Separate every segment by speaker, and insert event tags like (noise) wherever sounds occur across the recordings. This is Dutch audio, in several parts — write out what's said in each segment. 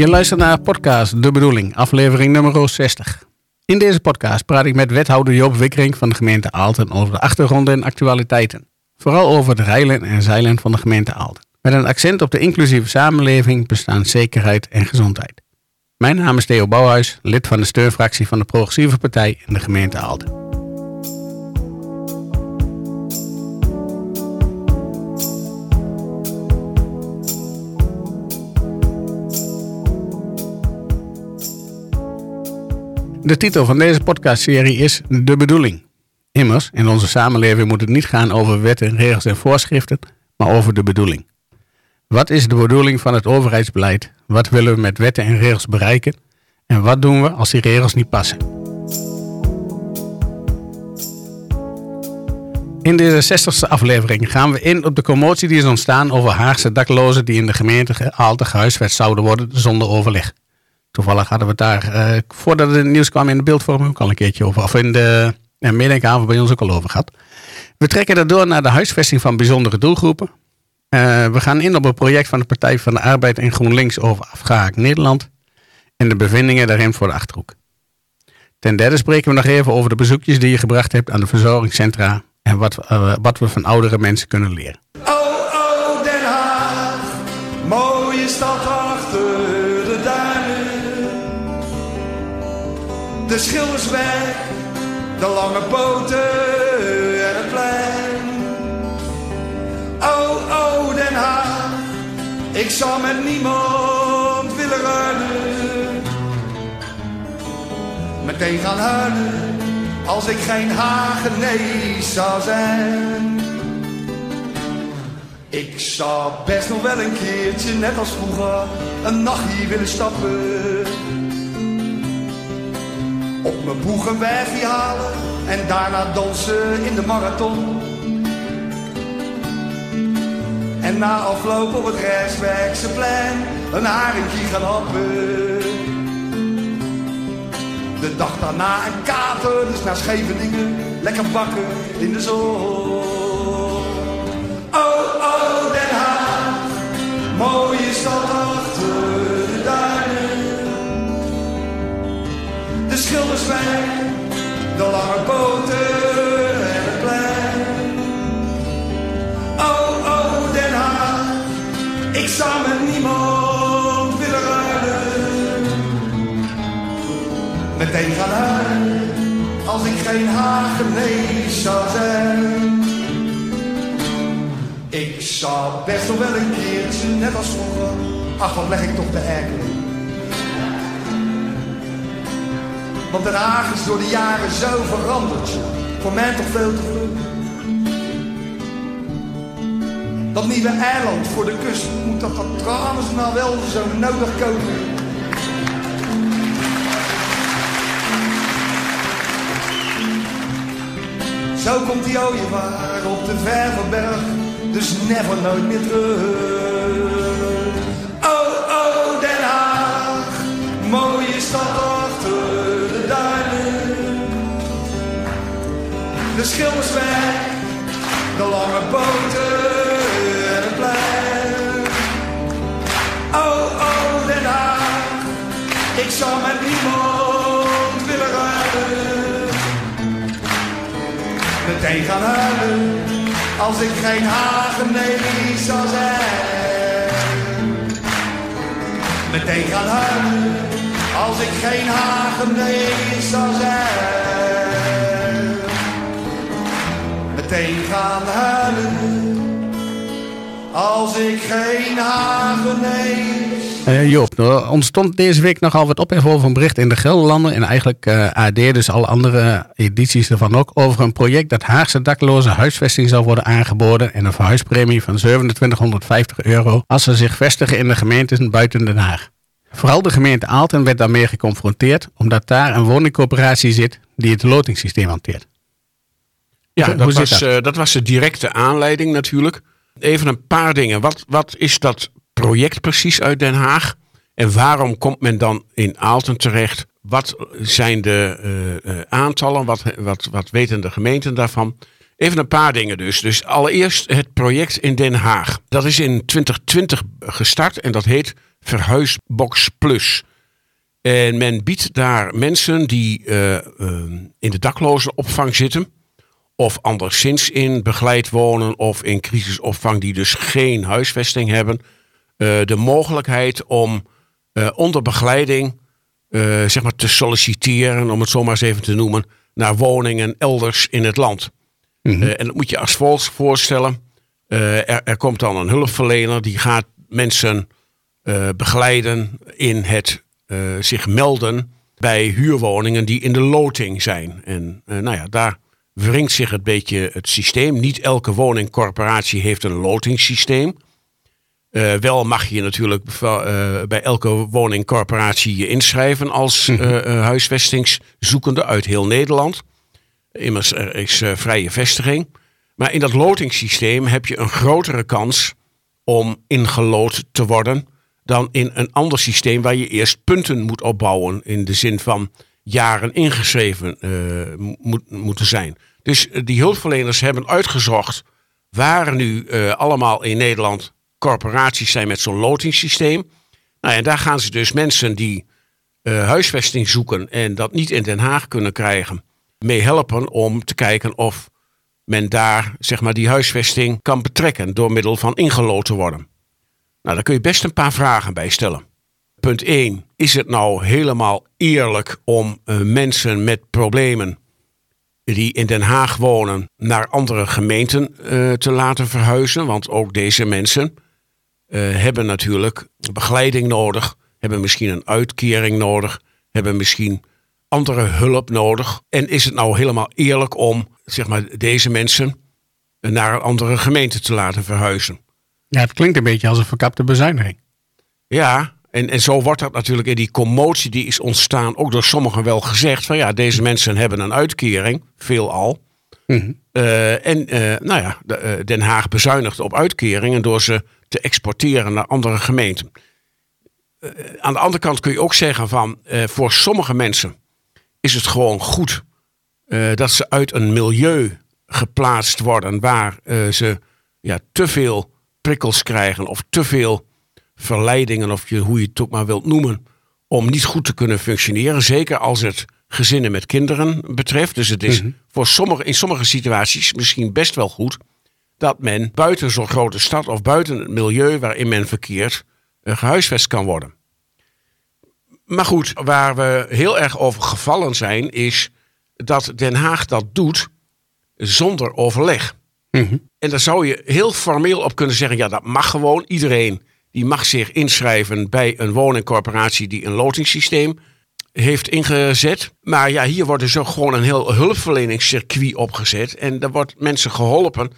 Speaker 1: Je luistert naar podcast De Bedoeling, aflevering nummer 60. In deze podcast praat ik met wethouder Joop Wikkering van de gemeente Aalten over de achtergronden en actualiteiten. Vooral over het reilen en zeilen van de gemeente Aalten. Met een accent op de inclusieve samenleving, bestaanszekerheid en gezondheid. Mijn naam is Theo Bouwhuis, lid van de steunfractie van de Progressieve Partij in de gemeente Aalten. De titel van deze podcastserie is De Bedoeling. Immers, in onze samenleving moet het niet gaan over wetten, regels en voorschriften, maar over de bedoeling. Wat is de bedoeling van het overheidsbeleid? Wat willen we met wetten en regels bereiken? En wat doen we als die regels niet passen? In deze 60ste aflevering gaan we in op de commotie die is ontstaan over Haagse daklozen die in de gemeente Aalten gehuisvest zouden worden zonder overleg. Toevallig hadden we het daar, uh, voordat het nieuws kwam in de beeldvorming, ook al een keertje over. Of in de middenkavond bij ons ook al over gehad. We trekken daardoor naar de huisvesting van bijzondere doelgroepen. Uh, we gaan in op een project van de Partij van de Arbeid en GroenLinks over afgehaakt Nederland. En de bevindingen daarin voor de Achterhoek. Ten derde spreken we nog even over de bezoekjes die je gebracht hebt aan de verzorgingscentra. En wat, uh, wat we van oudere mensen kunnen leren.
Speaker 2: De Schildersweg, de lange boten en het plein. Oh, oh, Den Haag, ik zou met niemand willen ruilen. Meteen gaan huilen, als ik geen Hagenees zou zijn. Ik zou best nog wel een keertje, net als vroeger, een nacht hier willen stappen. Mijn boegenwijfje halen en daarna dansen in de marathon. En na afloop op het Rijkswijkse plein een haringje gaan happen. De dag daarna een kater, dus naar Scheveningen, lekker bakken in de zon. Oh, oh, Den Haag, mooie stad Schilderswijk, de lange boten en het plein. Oh, oh, Den Haag, ik zou met niemand willen ruilen. Meteen gaan huilen, als ik geen Hagenees zou zijn. Ik zou best nog wel een keertje, net als vroeger, ach wat leg ik toch de erken. Want Den Haag is door de jaren zo veranderd, voor mij toch veel te vlug. Dat nieuwe eiland voor de kust, moet dat, dat trouwens nou wel zo nodig komen. Zo komt die ooievaar op de Vervelberg, dus never nooit meer terug. De Schildersweg, de lange boten en het plein. Oh, oh, Den Haag, ik zou met niemand willen ruilen meteen gaan huilen als ik geen Hagenees zou zijn. Meteen gaan huilen als ik geen Hagenees zou zijn. Meteen gaan huilen als ik geen Hagenees
Speaker 1: Uh, Joop, er ontstond deze week nogal wat ophef over een bericht in de Gelderlanden en eigenlijk uh, AD, dus alle andere edities ervan ook, over een project dat Haagse daklozen huisvesting zal worden aangeboden en een verhuispremie van 2750 euro als ze zich vestigen in de gemeenten buiten Den Haag. Vooral de gemeente Aalten werd daarmee geconfronteerd omdat daar een woningcoöperatie zit die het lotingssysteem hanteert.
Speaker 3: Ja, dat was, dat? Uh, dat was de directe aanleiding natuurlijk. Even een paar dingen. Wat, wat is dat project precies uit Den Haag? En waarom komt men dan in Aalten terecht? Wat zijn de uh, uh, aantallen? Wat, wat, wat weten de gemeenten daarvan? Even een paar dingen dus. Dus allereerst het project in Den Haag. Dat is in 2020 gestart en dat heet Verhuisbox Plus. En men biedt daar mensen die uh, in de daklozenopvang zitten, of anderszins in begeleid wonen of in crisisopvang die dus geen huisvesting hebben, uh, de mogelijkheid om onder begeleiding zeg maar te solliciteren, om het zomaar eens even te noemen, naar woningen elders in het land. Mm en dat moet je als volgt voorstellen. Er, er, komt dan een hulpverlener die gaat mensen begeleiden in het zich melden bij huurwoningen die in de loting zijn. En nou ja, daar wringt zich een beetje het systeem. Niet elke woningcorporatie heeft een lotingssysteem. Uh, wel mag je natuurlijk bij elke woningcorporatie je inschrijven als mhm. huisvestingszoekende uit heel Nederland. Immers, er is vrije vestiging. Maar in dat lotingssysteem heb je een grotere kans om ingelood te worden dan in een ander systeem waar je eerst punten moet opbouwen. In de zin van jaren ingeschreven uh, moet, moeten zijn. Dus eh, die hulpverleners hebben uitgezocht waar nu uh, allemaal in Nederland corporaties zijn met zo'n lotingssysteem. Nou, en daar gaan ze dus mensen die uh, huisvesting zoeken en dat niet in Den Haag kunnen krijgen, mee helpen om te kijken of men daar zeg maar, die huisvesting kan betrekken door middel van ingeloten worden. Nou, daar kun je best een paar vragen bij stellen. Punt 1. Is het nou helemaal eerlijk om mensen met problemen die in Den Haag wonen naar andere gemeenten uh, te laten verhuizen? Want ook deze mensen uh, hebben natuurlijk begeleiding nodig, hebben misschien een uitkering nodig, hebben misschien andere hulp nodig. En is het nou helemaal eerlijk om zeg maar, deze mensen naar een andere gemeente te laten verhuizen?
Speaker 1: Ja, het klinkt een beetje als een verkapte bezuiniging.
Speaker 3: Ja, en, en zo wordt dat natuurlijk in die commotie die is ontstaan, ook door sommigen wel gezegd: van ja, deze mensen hebben een uitkering, veelal. Mm uh, en uh, nou ja, de, uh, Den Haag bezuinigt op uitkeringen door ze te exporteren naar andere gemeenten. aan de andere kant kun je ook zeggen van voor sommige mensen is het gewoon goed dat ze uit een milieu geplaatst worden waar ze ja, te veel prikkels krijgen of te veel verleidingen, of je, hoe je het ook maar wilt noemen, om niet goed te kunnen functioneren. Zeker als het gezinnen met kinderen betreft. Dus het is mhm. voor sommige, in sommige situaties misschien best wel goed dat men buiten zo'n grote stad of buiten het milieu waarin men verkeert uh, gehuisvest kan worden. Maar goed, waar we heel erg over gevallen zijn, is dat Den Haag dat doet zonder overleg. Mhm. En daar zou je heel formeel op kunnen zeggen, ja dat mag gewoon. Iedereen die mag zich inschrijven bij een woningcorporatie die een lotingssysteem heeft ingezet. Maar ja, hier wordt dus ook gewoon een heel hulpverleningscircuit opgezet. En daar wordt mensen geholpen,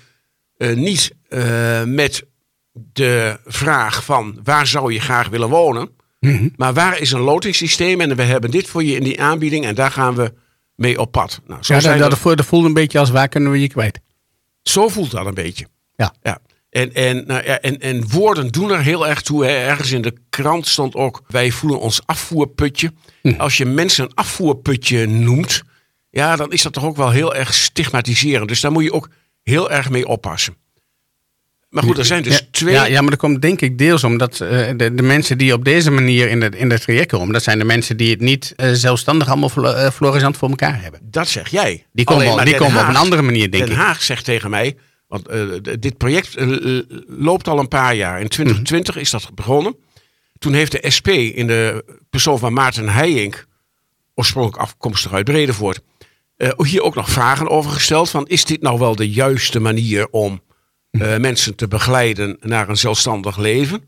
Speaker 3: uh, niet uh, met de vraag van waar zou je graag willen wonen. Mhm. Maar waar is een lotingssysteem en we hebben dit voor je in die aanbieding en daar gaan we mee op pad.
Speaker 1: Nou, zo ja, dat, dat, dat voelt een beetje als waar kunnen we je kwijt.
Speaker 3: Zo voelt dat een beetje.
Speaker 1: Ja.
Speaker 3: ja. En, en, nou ja, en, en woorden doen er heel erg toe. Ergens in de krant stond ook: wij voelen ons afvoerputje. Hm. Als je mensen een afvoerputje noemt, ja, dan is dat toch ook wel heel erg stigmatiserend. Dus daar moet je ook heel erg mee oppassen. Maar goed, er zijn dus twee.
Speaker 1: Ja, ja, maar dat komt denk ik deels omdat uh, de, de, mensen die op deze manier in het in de traject komen, dat zijn de mensen die het niet uh, zelfstandig allemaal uh, florisant voor elkaar hebben.
Speaker 3: Dat zeg jij.
Speaker 1: Die komen, die komen op een andere manier, denk
Speaker 3: Den ik. Den Haag zegt tegen mij, want dit project loopt al een paar jaar. In 2020 is dat begonnen. Toen heeft de SP in de persoon van Maarten Heijink, oorspronkelijk afkomstig uit Bredevoort, hier ook nog vragen over gesteld. Van, is dit nou wel de juiste manier om uh, mensen te begeleiden naar een zelfstandig leven.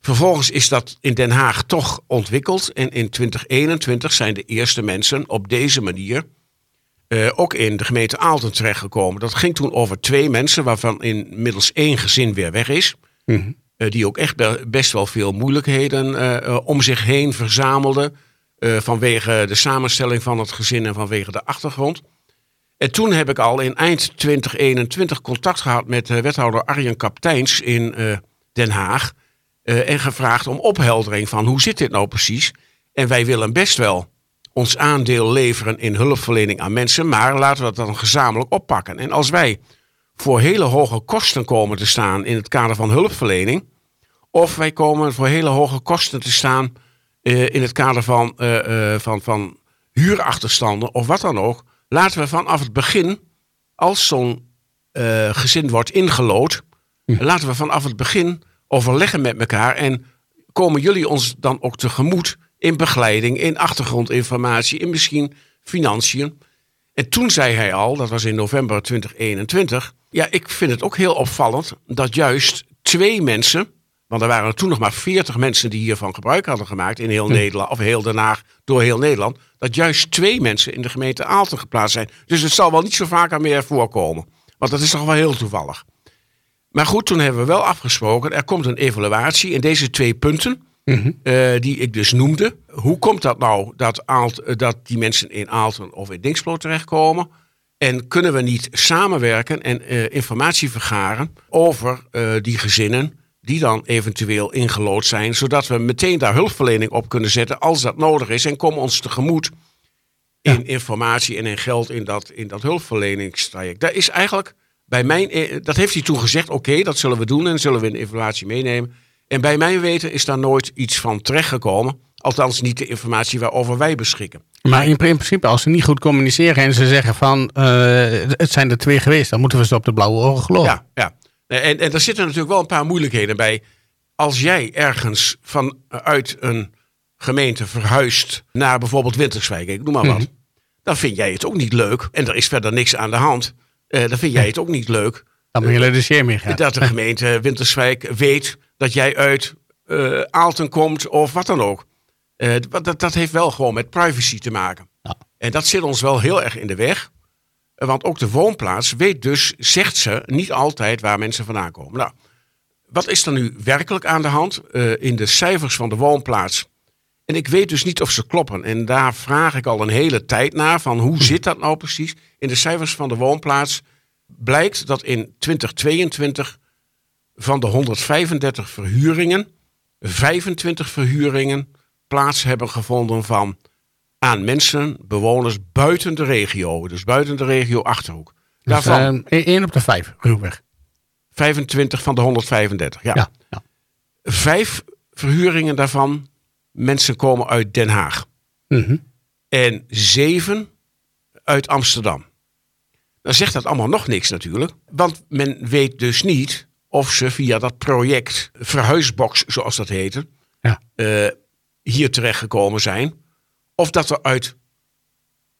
Speaker 3: Vervolgens is dat in Den Haag toch ontwikkeld. En in 2021 zijn de eerste mensen op deze manier uh, ook in de gemeente Aalten terechtgekomen. Dat ging toen over twee mensen, waarvan inmiddels één gezin weer weg is. Mm -hmm. uh, die ook echt best wel veel moeilijkheden om zich heen verzamelden. vanwege de samenstelling van het gezin en vanwege de achtergrond. En toen heb ik al in eind 2021 contact gehad met wethouder Arjen Kapteins in Den Haag. En gevraagd om opheldering van hoe zit dit nou precies? En wij willen best wel ons aandeel leveren in hulpverlening aan mensen, maar laten we dat dan gezamenlijk oppakken. En als wij voor hele hoge kosten komen te staan in het kader van hulpverlening, Of wij komen voor hele hoge kosten te staan in het kader van, van, van huurachterstanden of wat dan ook. Laten we vanaf het begin, als zo'n gezin wordt ingelood, hm. laten we vanaf het begin overleggen met elkaar en komen jullie ons dan ook tegemoet in begeleiding, in achtergrondinformatie, in misschien financiën. En toen zei hij al, dat was in november 2021, ja, ik vind het ook heel opvallend dat juist twee mensen, want er waren toen nog maar 40 mensen die hiervan gebruik hadden gemaakt in heel hm. Nederland, of heel Den Haag, door heel Nederland, dat juist twee mensen in de gemeente Aalten geplaatst zijn. Dus het zal wel niet zo vaak meer voorkomen. Want dat is toch wel heel toevallig. Maar goed, toen hebben we wel afgesproken, er komt een evaluatie in deze twee punten. Mhm. Eh, die ik dus noemde. Hoe komt dat nou dat, Aalt, eh, dat die mensen in Aalten of in Dingslo terechtkomen? En kunnen we niet samenwerken en uh, informatie vergaren over die gezinnen die dan eventueel ingelood zijn, zodat we meteen daar hulpverlening op kunnen zetten als dat nodig is en komen ons tegemoet in informatie en in geld in dat, in dat hulpverleningstraject. Dat is eigenlijk bij mijn, dat heeft hij toen gezegd, oké, dat zullen we doen en zullen we een evaluatie meenemen. En bij mijn weten is daar nooit iets van terechtgekomen. Althans niet de informatie waarover wij beschikken.
Speaker 1: Maar in principe, als ze niet goed communiceren en ze zeggen van uh, het zijn er twee geweest, dan moeten we ze op de blauwe ogen geloven.
Speaker 3: Ja, ja. En, en er zitten natuurlijk wel een paar moeilijkheden bij. Als jij ergens vanuit een gemeente verhuist naar bijvoorbeeld Winterswijk, ik noem maar wat. Mhm. Dan vind jij het ook niet leuk. En er is verder niks aan de hand. Uh, dan vind jij het ook niet leuk.
Speaker 1: Dan je de.
Speaker 3: Dat de gemeente Winterswijk weet dat jij uit uh, Aalten komt of wat dan ook. Uh, dat, dat heeft wel gewoon met privacy te maken. Ja. En dat zit ons wel heel erg in de weg. Want ook de woonplaats weet dus, zegt ze, niet altijd waar mensen vandaan komen. Nou, wat is er nu werkelijk aan de hand uh, in de cijfers van de woonplaats? En ik weet dus niet of ze kloppen. En daar vraag ik al een hele tijd naar van hoe zit dat nou precies? In de cijfers van de woonplaats blijkt dat in 2022 van de 135 verhuringen 25 verhuringen plaats hebben gevonden van aan mensen, bewoners buiten de regio. Dus buiten de regio Achterhoek.
Speaker 1: Dus, Daarvan, uh, 1 op de 5, ruwweg.
Speaker 3: 25 van de 135, ja. ja, ja. Vijf verhuringen daarvan, mensen komen uit Den Haag. Mm En zeven uit Amsterdam. Dan zegt dat allemaal nog niks natuurlijk. Want men weet dus niet of ze via dat project verhuisbox, zoals dat heette, ja. uh, hier terechtgekomen zijn. Of dat er uit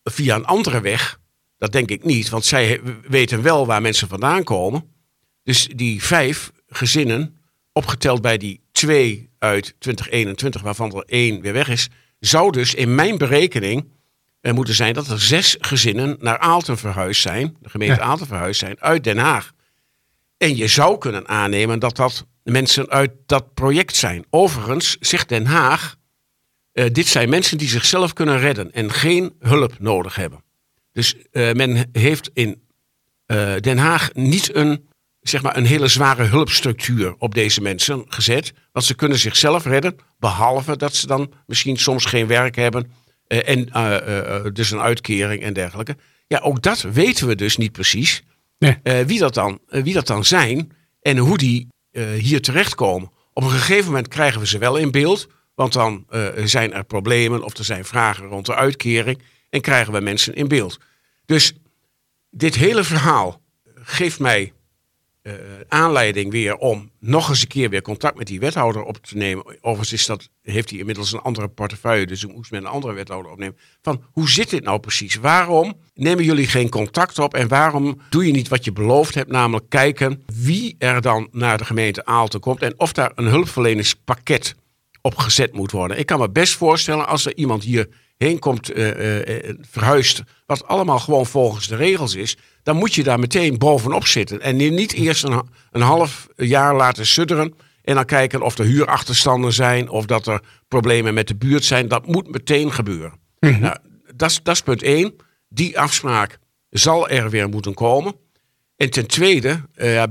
Speaker 3: via een andere weg, dat denk ik niet, want zij weten wel waar mensen vandaan komen. Dus die vijf gezinnen, opgeteld bij die twee uit 2021, waarvan er één weer weg is, zou dus in mijn berekening moeten zijn dat er zes gezinnen naar Aalten verhuisd zijn, de gemeente ja. Aalten verhuisd zijn, uit Den Haag. En je zou kunnen aannemen dat dat mensen uit dat project zijn. Overigens zegt Den Haag, uh, dit zijn mensen die zichzelf kunnen redden en geen hulp nodig hebben. Dus uh, men heeft in uh, Den Haag niet een, zeg maar, een hele zware hulpstructuur op deze mensen gezet. Want ze kunnen zichzelf redden, behalve dat ze dan misschien soms geen werk hebben en dus een uitkering en dergelijke. Ja, ook dat weten we dus niet precies. Eh, wie, dat dan, eh, wie dat dan zijn en hoe die hier terechtkomen. Op een gegeven moment krijgen we ze wel in beeld. Want dan zijn er problemen of er zijn vragen rond de uitkering. En krijgen we mensen in beeld. Dus dit hele verhaal geeft mij uh, aanleiding weer om nog eens een keer weer contact met die wethouder op te nemen. Overigens is dat, heeft hij inmiddels een andere portefeuille, dus moest met een andere wethouder opnemen. Van hoe zit dit nou precies? Waarom nemen jullie geen contact op en waarom doe je niet wat je beloofd hebt, namelijk kijken wie er dan naar de gemeente Aalten komt en of daar een hulpverleningspakket op gezet moet worden. Ik kan me best voorstellen als er iemand hier heen komt, uh, uh, verhuist, wat allemaal gewoon volgens de regels is, dan moet je daar meteen bovenop zitten. En niet eerst een, een half jaar laten sudderen en dan kijken of er huurachterstanden zijn of dat er problemen met de buurt zijn. Dat moet meteen gebeuren. Mhm. nou, dat, is punt één. Die afspraak zal er weer moeten komen. En ten tweede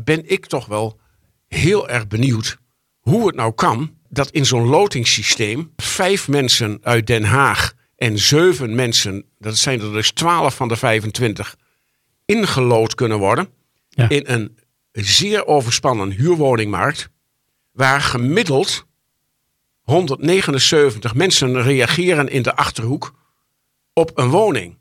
Speaker 3: ben ik toch wel heel erg benieuwd hoe het nou kan dat in zo'n lotingssysteem vijf mensen uit Den Haag en zeven mensen, dat zijn er dus twaalf van de 25, ingelood kunnen worden in een zeer overspannen huurwoningmarkt. waar gemiddeld 179 mensen reageren in de achterhoek op een woning.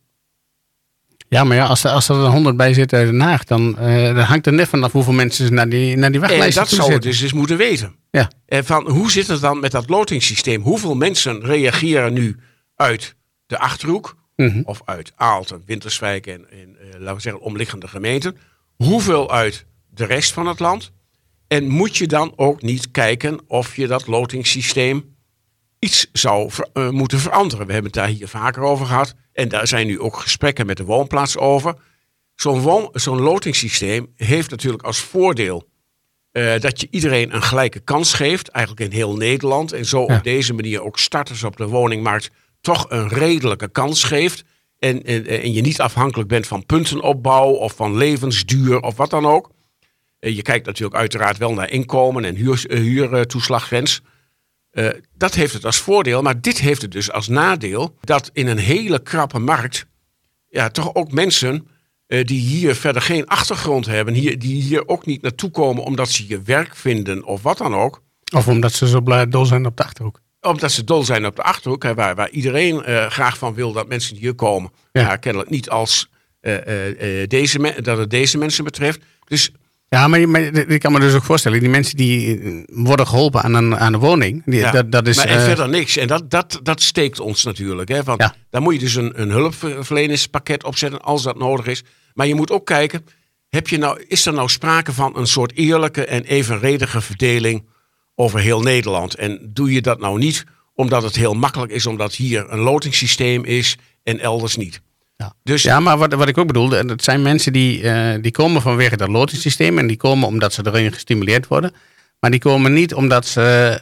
Speaker 1: Ja, maar ja, als, er, als er 100 bij zitten uit Den Haag, dan, uh, dan hangt er net vanaf hoeveel mensen naar die, naar die wachtlijst
Speaker 3: En dat zou het dus eens moeten weten.
Speaker 1: Ja.
Speaker 3: En van, hoe zit het dan met dat lotingssysteem? Hoeveel mensen reageren nu uit de Achterhoek mhm. of uit Aalten, Winterswijk en, en uh, laten we zeggen omliggende gemeenten? Hoeveel uit de rest van het land? En moet je dan ook niet kijken of je dat lotingssysteem iets zou uh, moeten veranderen? We hebben het daar hier vaker over gehad. En daar zijn nu ook gesprekken met de woonplaats over. Zo'n zo'n lotingssysteem heeft natuurlijk als voordeel uh, dat je iedereen een gelijke kans geeft. Eigenlijk in heel Nederland. En zo op deze manier ook starters op de woningmarkt toch een redelijke kans geeft. En, en, en, je niet afhankelijk bent van puntenopbouw of van levensduur of wat dan ook. Uh, je kijkt natuurlijk uiteraard wel naar inkomen en uh, huurtoeslaggrens. Uh, dat heeft het als voordeel, maar dit heeft het dus als nadeel dat in een hele krappe markt ja, toch ook mensen die hier verder geen achtergrond hebben, hier, die hier ook niet naartoe komen omdat ze je werk vinden of wat dan ook.
Speaker 1: Of omdat ze zo blij dol zijn op de achterhoek.
Speaker 3: Omdat ze dol zijn op de achterhoek, hè, waar, waar iedereen uh, graag van wil dat mensen hier komen. Ja. Maar kennelijk niet als deze, dat het deze mensen betreft. Dus
Speaker 1: ja, maar, maar, ik kan me dus ook voorstellen, die mensen die eh, worden geholpen aan een, aan een woning. Die, dat, dat is,
Speaker 3: maar en uh, verder niks. En dat, dat, dat steekt ons natuurlijk. Hè, want ja. Daar moet je dus een, een hulpverleningspakket opzetten als dat nodig is. Maar je moet ook kijken, heb je nou, is er nou sprake van een soort eerlijke en evenredige verdeling over heel Nederland? En doe je dat nou niet omdat het heel makkelijk is, omdat hier een lotingssysteem is en elders niet?
Speaker 1: Ja, dus, ja maar wat, wat ik ook bedoelde, dat zijn mensen die, uh, die komen vanwege dat lotingssysteem en die komen omdat ze erin gestimuleerd worden. Maar die komen niet omdat ze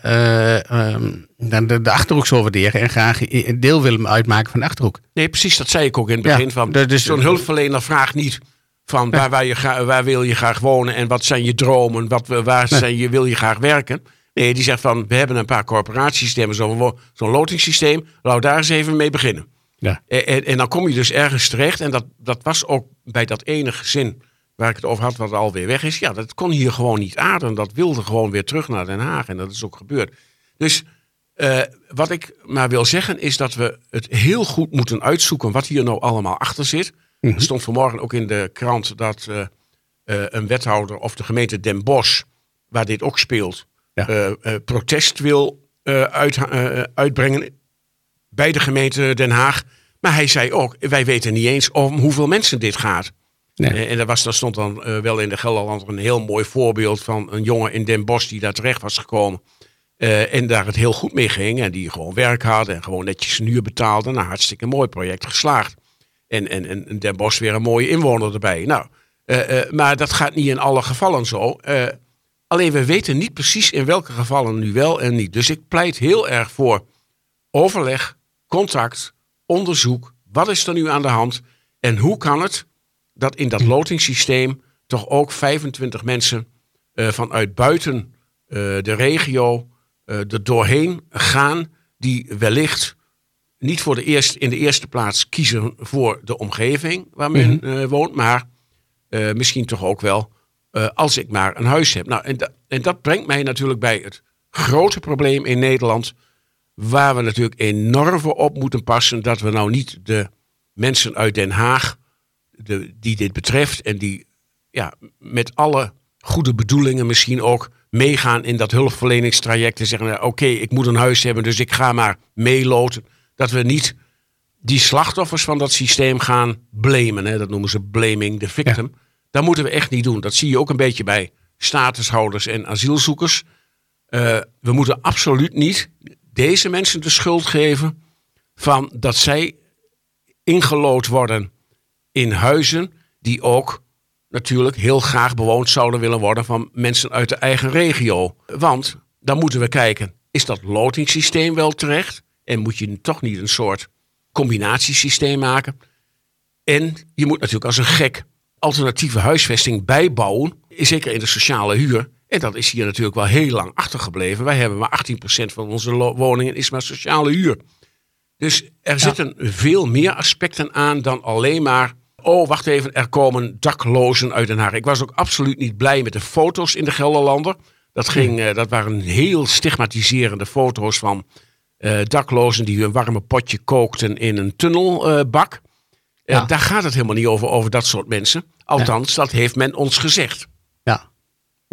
Speaker 1: uh, um, de, de achterhoek zo waarderen en graag een deel willen uitmaken van de achterhoek.
Speaker 3: Nee, precies, dat zei ik ook in het begin. van dus, Zo'n hulpverlener vraagt niet van waar, waar, je waar wil je graag wonen en wat zijn je dromen, wat, waar zijn je, wil je graag werken. Nee, die zegt van we hebben een paar corporatiesystemen, zo'n zo'n lotingssysteem, laten daar eens even mee beginnen. Ja. En, en, dan kom je dus ergens terecht. En dat, dat was ook bij dat ene gezin waar ik het over had, wat alweer weg is. Ja, dat kon hier gewoon niet aarden. Dat wilde gewoon weer terug naar Den Haag. En dat is ook gebeurd. Dus uh, wat ik maar wil zeggen is dat we het heel goed moeten uitzoeken wat hier nou allemaal achter zit. Mm Er stond vanmorgen ook in de krant dat uh, uh, een wethouder of de gemeente Den Bosch, waar dit ook speelt, ja. protest wil uit, uitbrengen bij de gemeente Den Haag. Maar hij zei ook, wij weten niet eens om hoeveel mensen dit gaat. Nee. Eh, en daar, was, daar stond dan uh, wel in de Gelderland een heel mooi voorbeeld van een jongen in Den Bosch die daar terecht was gekomen. Uh, en daar het heel goed mee ging. En die gewoon werk had en gewoon netjes een huur betaalde. Nou, hartstikke mooi project geslaagd. En, en, en Den Bosch weer een mooie inwoner erbij. Nou, uh, maar dat gaat niet in alle gevallen zo. Alleen we weten niet precies in welke gevallen nu wel en niet. Dus ik pleit heel erg voor overleg contact, onderzoek. Wat is er nu aan de hand? En hoe kan het dat in dat lotingssysteem toch ook 25 mensen uh, vanuit buiten uh, de regio uh, er doorheen gaan, die wellicht niet voor de eerste, in de eerste plaats kiezen voor de omgeving waar men mm woont, maar misschien toch ook wel als ik maar een huis heb. Nou, en, en dat brengt mij natuurlijk bij het grote probleem in Nederland Waar we natuurlijk enorm voor op moeten passen dat we nou niet de mensen uit Den Haag, de, die dit betreft en die ja, met alle goede bedoelingen misschien ook meegaan in dat hulpverleningstraject en zeggen: nou, Oké, ik moet een huis hebben, dus ik ga maar meeloten. Dat we niet die slachtoffers van dat systeem gaan blamen. Hè? Dat noemen ze blaming the victim. Dat moeten we echt niet doen. Dat zie je ook een beetje bij statushouders en asielzoekers. Uh, we moeten absoluut niet deze mensen de schuld geven van dat zij ingelood worden in huizen die ook natuurlijk heel graag bewoond zouden willen worden van mensen uit de eigen regio. Want dan moeten we kijken, is dat lotingssysteem wel terecht? En moet je toch niet een soort combinatiesysteem maken? En je moet natuurlijk als een gek alternatieve huisvesting bijbouwen, zeker in de sociale huur. En dat is hier natuurlijk wel heel lang achtergebleven. Wij hebben maar 18% van onze woningen is maar sociale huur. Dus er zitten veel meer aspecten aan dan alleen maar. Oh, wacht even, er komen daklozen uit Den Haag. Ik was ook absoluut niet blij met de foto's in de Gelderlander. Dat, ging, dat waren heel stigmatiserende foto's van daklozen die een warme potje kookten in een tunnelbak. Daar gaat het helemaal niet over, over dat soort mensen. Althans, dat heeft men ons gezegd.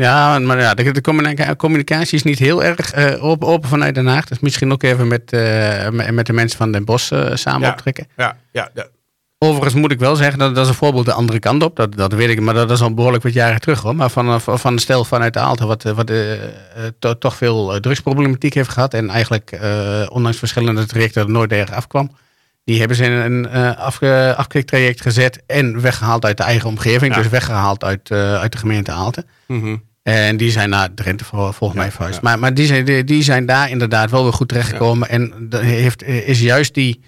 Speaker 1: Ja, maar ja, de, de communicatie is niet heel erg uh, open, open, vanuit Den Haag. Dus misschien ook even met, uh, met de mensen van Den Bosch uh, samen optrekken.
Speaker 3: Ja, ja, ja.
Speaker 1: Overigens moet ik wel zeggen, dat, dat is een voorbeeld de andere kant op. Dat, dat weet ik, maar dat is al behoorlijk wat jaren terug hoor. Maar van, van een stel vanuit de Aalten wat, wat to, toch veel drugsproblematiek heeft gehad. En eigenlijk ondanks verschillende trajecten nooit erg afkwam. Die hebben ze in een afge, afkiktraject gezet en weggehaald uit de eigen omgeving. Dus weggehaald uit, uit de gemeente Aalten. Mm en die zijn naar Drenthe volgens mij verhuisd. Maar, maar die, zijn, die, zijn daar inderdaad wel weer goed terechtgekomen. En heeft, is juist die,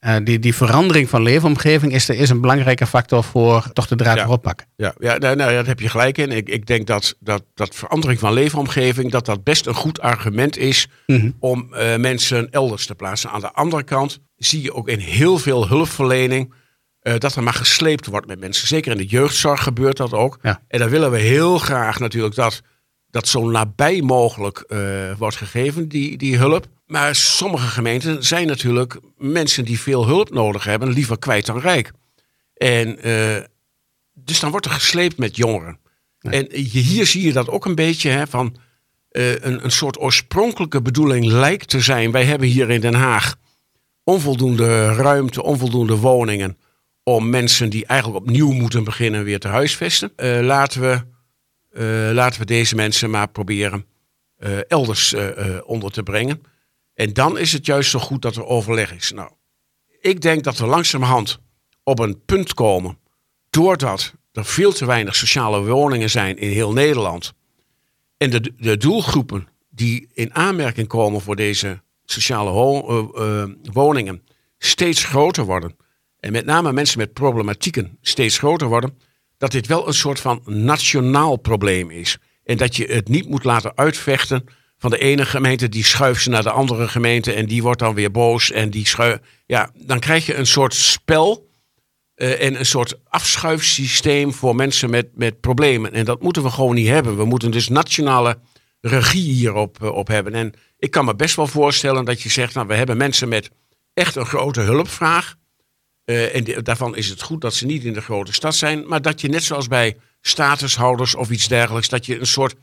Speaker 1: uh, die, die verandering van leefomgeving is, is een belangrijke factor voor toch de draad ja. erop pakken.
Speaker 3: Ja, ja nou, nou, daar heb je gelijk in. Ik, ik denk dat, dat, dat verandering van leefomgeving, dat dat best een goed argument is mhm. om uh, mensen elders te plaatsen. Aan de andere kant zie je ook in heel veel hulpverlening uh, dat er maar gesleept wordt met mensen. Zeker in de jeugdzorg gebeurt dat ook. En dan willen we heel graag natuurlijk dat dat zo nabij mogelijk uh, wordt gegeven, die, die hulp. Maar sommige gemeenten zijn natuurlijk mensen die veel hulp nodig hebben, liever kwijt dan rijk. En uh, dus dan wordt er gesleept met jongeren. En hier zie je dat ook een beetje hè, van een, een soort oorspronkelijke bedoeling lijkt te zijn. Wij hebben hier in Den Haag onvoldoende ruimte, onvoldoende woningen om mensen die eigenlijk opnieuw moeten beginnen weer te huisvesten. Uh, laten, we, uh, laten we deze mensen maar proberen uh, elders onder te brengen. En dan is het juist zo goed dat er overleg is. Nou, ik denk dat we langzamerhand op een punt komen, doordat er veel te weinig sociale woningen zijn in heel Nederland. En de, de doelgroepen die in aanmerking komen voor deze sociale woningen steeds groter worden en met name mensen met problematieken steeds groter worden, dat dit wel een soort van nationaal probleem is. En dat je het niet moet laten uitvechten van de ene gemeente, die schuift ze naar de andere gemeente en die wordt dan weer boos en die schuift. Ja, dan krijg je een soort spel uh, en een soort afschuifsysteem voor mensen met, met problemen. En dat moeten we gewoon niet hebben. We moeten dus nationale regie hierop uh, op hebben. En ik kan me best wel voorstellen dat je zegt, nou, we hebben mensen met echt een grote hulpvraag. Uh, en daarvan is het goed dat ze niet in de grote stad zijn. Maar dat je net zoals bij statushouders of iets dergelijks, dat je een soort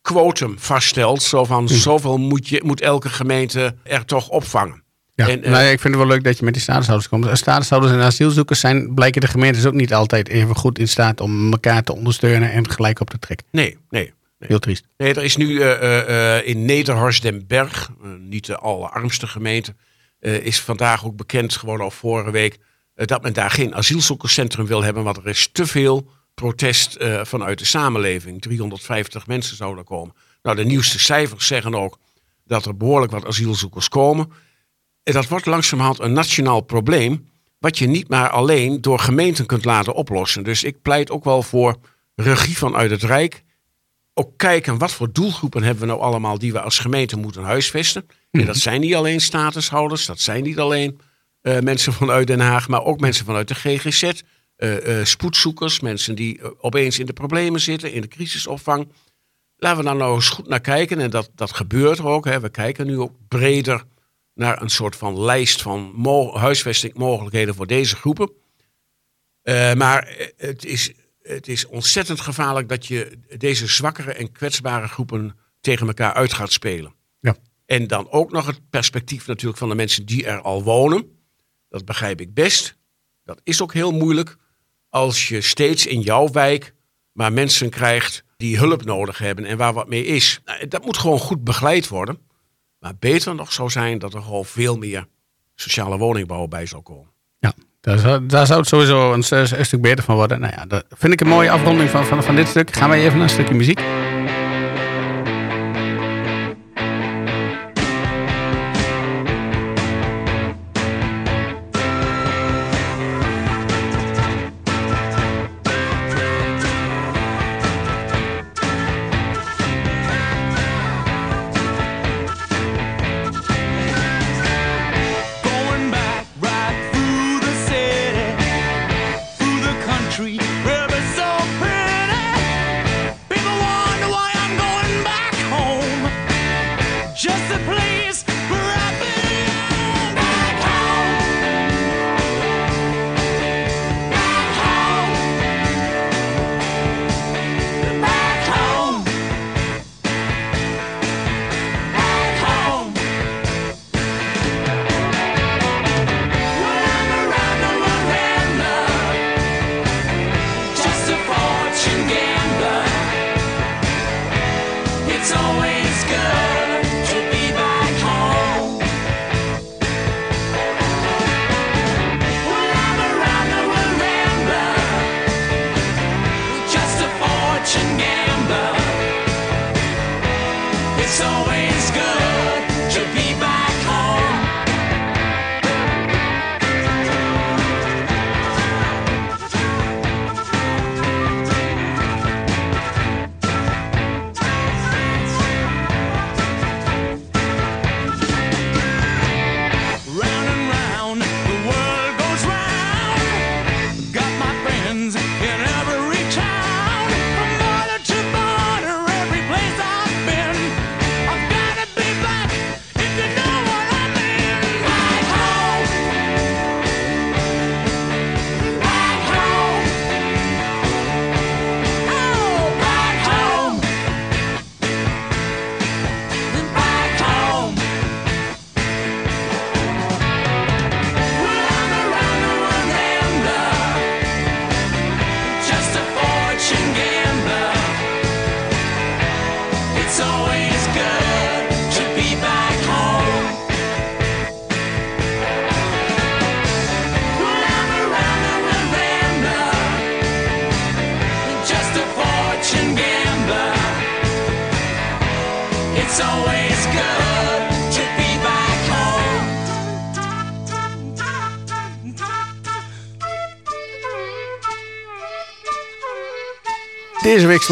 Speaker 3: quotum vaststelt. Zo van hm. zoveel moet, je, moet elke gemeente er toch opvangen.
Speaker 1: Ja, en, uh, nou ja, ik vind het wel leuk dat je met die statushouders komt. Statushouders en asielzoekers zijn, blijken de gemeentes ook niet altijd even goed in staat om elkaar te ondersteunen en gelijk op te trekken.
Speaker 3: Nee, nee.
Speaker 1: Heel triest.
Speaker 3: Nee, er is nu uh, in Nederhorst den Berg, niet de allerarmste gemeente, is vandaag ook bekend geworden, al vorige week, eh, dat men daar geen asielzoekerscentrum wil hebben, want er is te veel protest vanuit de samenleving. 350 mensen zouden komen. Nou, de nieuwste cijfers zeggen ook dat er behoorlijk wat asielzoekers komen. En dat wordt langzamerhand een nationaal probleem, wat je niet maar alleen door gemeenten kunt laten oplossen. Dus ik pleit ook wel voor regie vanuit het Rijk. Ook kijken wat voor doelgroepen hebben we nou allemaal die we als gemeente moeten huisvesten. En dat zijn niet alleen statushouders, dat zijn niet alleen uh, mensen vanuit Den Haag, maar ook mensen vanuit de GGZ. Uh, uh, spoedzoekers, mensen die opeens in de problemen zitten, in de crisisopvang. Laten we daar nou eens goed naar kijken. En dat, dat gebeurt er ook. Hè. We kijken nu ook breder naar een soort van lijst van mo huisvestingmogelijkheden voor deze groepen. maar het is, het is ontzettend gevaarlijk dat je deze zwakkere en kwetsbare groepen tegen elkaar uit gaat spelen. Ja. En dan ook nog het perspectief natuurlijk van de mensen die er al wonen. Dat begrijp ik best. Dat is ook heel moeilijk als je steeds in jouw wijk maar mensen krijgt die hulp nodig hebben en waar wat mee is. Nou, dat moet gewoon goed begeleid worden. Maar beter nog zou zijn dat er gewoon veel meer sociale woningbouw bij zou komen.
Speaker 1: Daar zou, daar zou het sowieso een, een, stuk beter van worden. Nou ja, dat vind ik een mooie afronding van, van, van dit stuk. Gaan wij even naar een stukje muziek.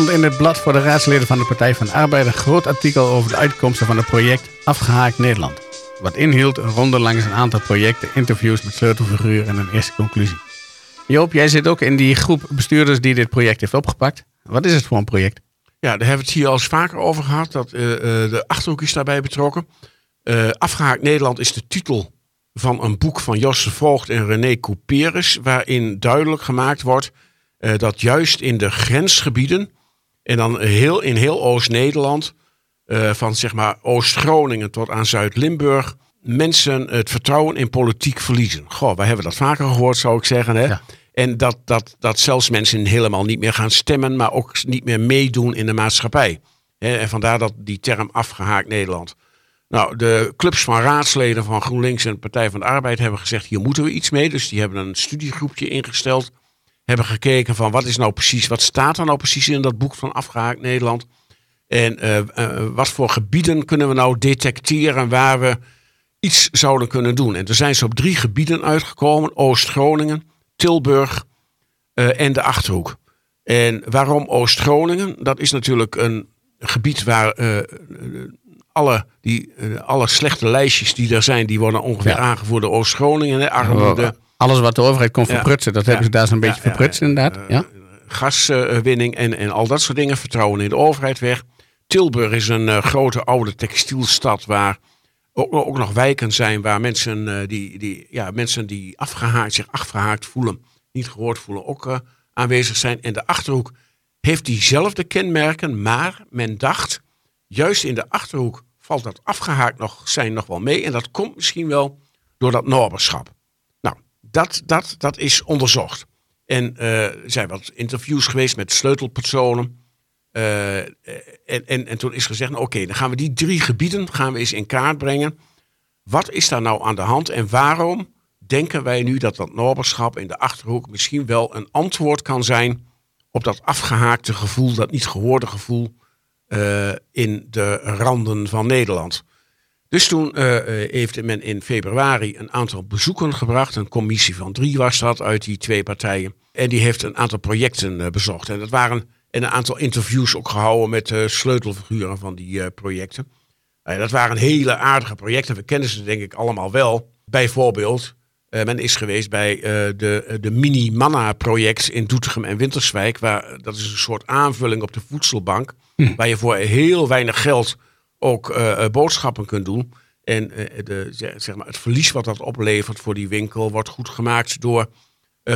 Speaker 1: Stond in het blad voor de raadsleden van de Partij van de Arbeid een groot artikel over de uitkomsten van het project Afgehaakt Nederland. Wat inhield een ronde langs een aantal projecten, interviews met sleutelfiguren en een eerste conclusie. Joop, jij zit ook in die groep bestuurders die dit project heeft opgepakt. Wat is het voor een project?
Speaker 3: Ja, daar hebben we het hier al eens vaker over gehad. Dat, uh, de Achterhoek is daarbij betrokken. Uh, Afgehaakt Nederland is de titel van een boek van Josse Voogd en René Couperus. Waarin duidelijk gemaakt wordt dat juist in de grensgebieden. En dan heel, in heel Oost-Nederland. van zeg maar Oost-Groningen tot aan Zuid-Limburg. Mensen het vertrouwen in politiek verliezen. Goh, wij hebben dat vaker gehoord, zou ik zeggen. Hè? Ja. En dat, dat, dat zelfs mensen helemaal niet meer gaan stemmen, maar ook niet meer meedoen in de maatschappij. En vandaar dat die term afgehaakt Nederland. Nou, de clubs van raadsleden van GroenLinks en de Partij van de Arbeid hebben gezegd, hier moeten we iets mee. Dus die hebben een studiegroepje ingesteld. Hebben gekeken van wat is nou precies, wat staat er nou precies in dat boek van afgehaakt Nederland. En uh, uh, wat voor gebieden kunnen we nou detecteren waar we iets zouden kunnen doen. En er zijn ze op drie gebieden uitgekomen. Oost-Groningen, Tilburg uh, en de Achterhoek. En waarom Oost-Groningen? Dat is natuurlijk een gebied waar alle, die, alle slechte lijstjes die er zijn, die worden ongeveer ja. aangevoerd door Oost-Groningen. Armoede.
Speaker 1: Alles wat de overheid kon verprutsen, dat hebben ze daar zo'n beetje verprutst inderdaad. Ja.
Speaker 3: gaswinning en, en al dat soort dingen. Vertrouwen in de overheid weg. Tilburg is een grote oude textielstad waar ook, ook nog wijken zijn waar mensen, uh, die, die, ja, mensen die afgehaakt, zich afgehaakt voelen, niet gehoord voelen, ook uh, aanwezig zijn. En de achterhoek heeft diezelfde kenmerken, maar men dacht, juist in de achterhoek valt dat afgehaakt nog, zijn nog wel mee. En dat komt misschien wel door dat Norberschap. Dat, dat, dat is onderzocht. En uh, er zijn wat interviews geweest met sleutelpersonen. Uh, en, en, en toen is gezegd, nou, oké, dan gaan we die drie gebieden gaan we eens in kaart brengen. Wat is daar nou aan de hand en waarom denken wij nu dat dat Norberschap in de Achterhoek misschien wel een antwoord kan zijn op dat afgehaakte gevoel, dat niet gehoorde gevoel in de randen van Nederland. Dus toen uh, heeft men in februari een aantal bezoeken gebracht. Een commissie van drie was dat uit die twee partijen. En die heeft een aantal projecten bezocht. En dat waren en een aantal interviews ook gehouden met uh, sleutelfiguren van die projecten. Uh, dat waren hele aardige projecten. We kennen ze denk ik allemaal wel. Bijvoorbeeld, men is geweest bij de, de Mini-Manna-project in Doetinchem en Winterswijk. Waar, dat is een soort aanvulling op de voedselbank. Hm. Waar je voor heel weinig geld ook boodschappen kunt doen. En de, zeg maar, het verlies wat dat oplevert voor die winkel wordt goed gemaakt door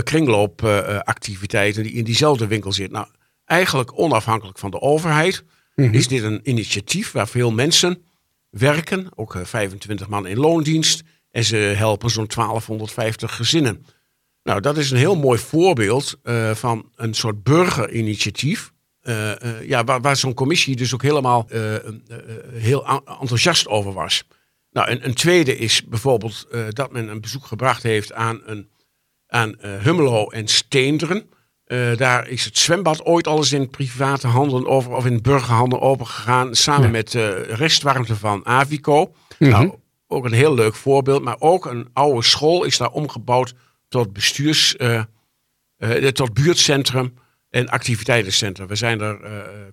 Speaker 3: kringloopactiviteiten die in diezelfde winkel zitten. Nou, eigenlijk onafhankelijk van de overheid. Mm-hmm. Is dit een initiatief waar veel mensen werken, ook 25 man in loondienst. En ze helpen zo'n 1250 gezinnen. Nou, dat is een heel mooi voorbeeld uh, van een soort burgerinitiatief. Uh, uh, ja, waar, waar zo'n commissie dus ook helemaal heel enthousiast over was. Nou, een, een tweede is bijvoorbeeld dat men een bezoek gebracht heeft aan, een, aan Hummelo en Steenderen. Daar is het zwembad ooit al eens in private handen over, of in burgerhanden opengegaan. Samen ja. met uh, restwarmte van Avico. Mm -hmm. nou, ook een heel leuk voorbeeld. Maar ook een oude school is daar omgebouwd tot bestuurs, tot buurtcentrum en activiteitencentrum. We zijn er,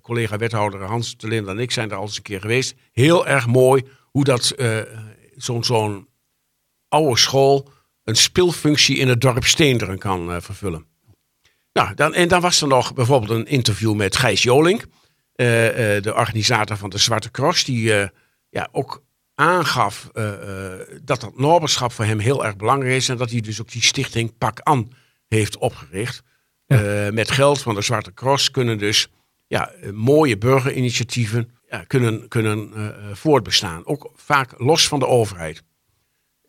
Speaker 3: collega wethouder Hans de Linden en ik zijn daar al eens een keer geweest. Heel erg mooi hoe dat zo'n zo'n oude school een speelfunctie in het dorp Steenderen kan vervullen. Nou, dan, en dan was er nog bijvoorbeeld een interview met Gijs Joling, uh, de organisator van de Zwarte Cross, die ja, ook aangaf dat dat Norberschap voor hem heel erg belangrijk is en dat hij dus ook die stichting Pak An heeft opgericht. Ja. met geld van de Zwarte Cross kunnen dus ja, mooie burgerinitiatieven ja, kunnen, kunnen voortbestaan. Ook vaak los van de overheid.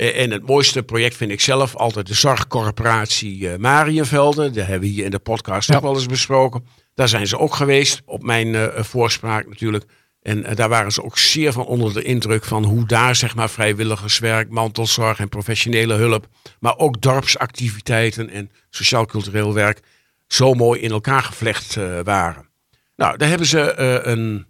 Speaker 3: Eh, en het mooiste project vind ik zelf altijd de zorgcorporatie uh, Marienvelde. Dat hebben we hier in de podcast ja. ook wel eens besproken. Daar zijn ze ook geweest, op mijn voorspraak natuurlijk. En daar waren ze ook zeer van onder de indruk van hoe daar zeg maar vrijwilligerswerk, mantelzorg en professionele hulp, maar ook dorpsactiviteiten en sociaal-cultureel werk zo mooi in elkaar gevlecht waren. Nou, daar hebben ze een,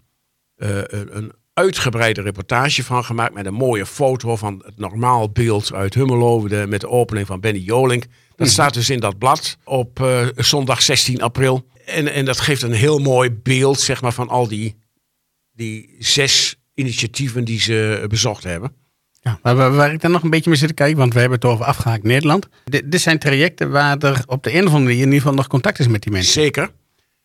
Speaker 3: een uitgebreide reportage van gemaakt. Met een mooie foto van het normaal beeld uit Hummelo. De, met de opening van Benny Jolink. Dat mm. staat dus in dat blad op uh, zondag 16 april. en, en dat geeft een heel mooi beeld zeg maar, van al die, die zes initiatieven die ze bezocht hebben.
Speaker 1: Ja, waar, waar ik dan nog een beetje mee zit te kijken, want we hebben het over afgehaakt Nederland. dit zijn trajecten waar er op de een of andere manier in ieder geval nog contact is met die mensen.
Speaker 3: Zeker.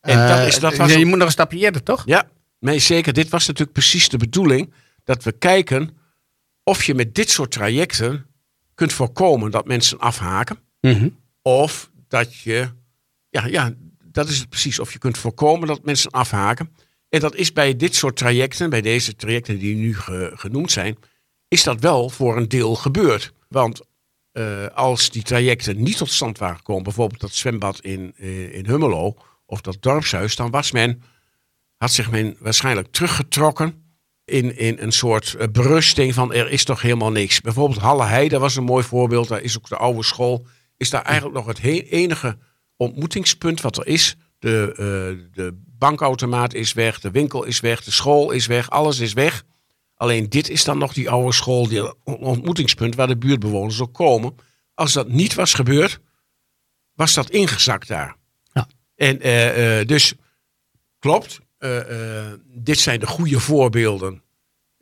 Speaker 1: En dat is, dat was je moet nog een stapje eerder, toch?
Speaker 3: Ja, nee, zeker. Dit was natuurlijk precies de bedoeling dat we kijken of je met dit soort trajecten kunt voorkomen dat mensen afhaken. Mhm. Of dat je, ja, ja, dat is het precies. Of je kunt voorkomen dat mensen afhaken. En dat is bij dit soort trajecten, bij deze trajecten die nu genoemd zijn, is dat wel voor een deel gebeurd. Want uh, als die trajecten niet tot stand waren gekomen, bijvoorbeeld dat zwembad in, uh, in Hummelo of dat dorpshuis, dan was men, had zich men waarschijnlijk teruggetrokken in, in een soort eh, berusting van er is toch helemaal niks. Bijvoorbeeld Halle Heide was een mooi voorbeeld, daar is ook de oude school. Is daar eigenlijk nog het enige ontmoetingspunt wat er is. De, de bankautomaat is weg, de winkel is weg, de school is weg, alles is weg. Alleen dit is dan nog die oude school, die ontmoetingspunt waar de buurtbewoners ook komen. Als dat niet was gebeurd, was dat ingezakt daar. Ja. En uh, uh, dus klopt, uh, dit zijn de goede voorbeelden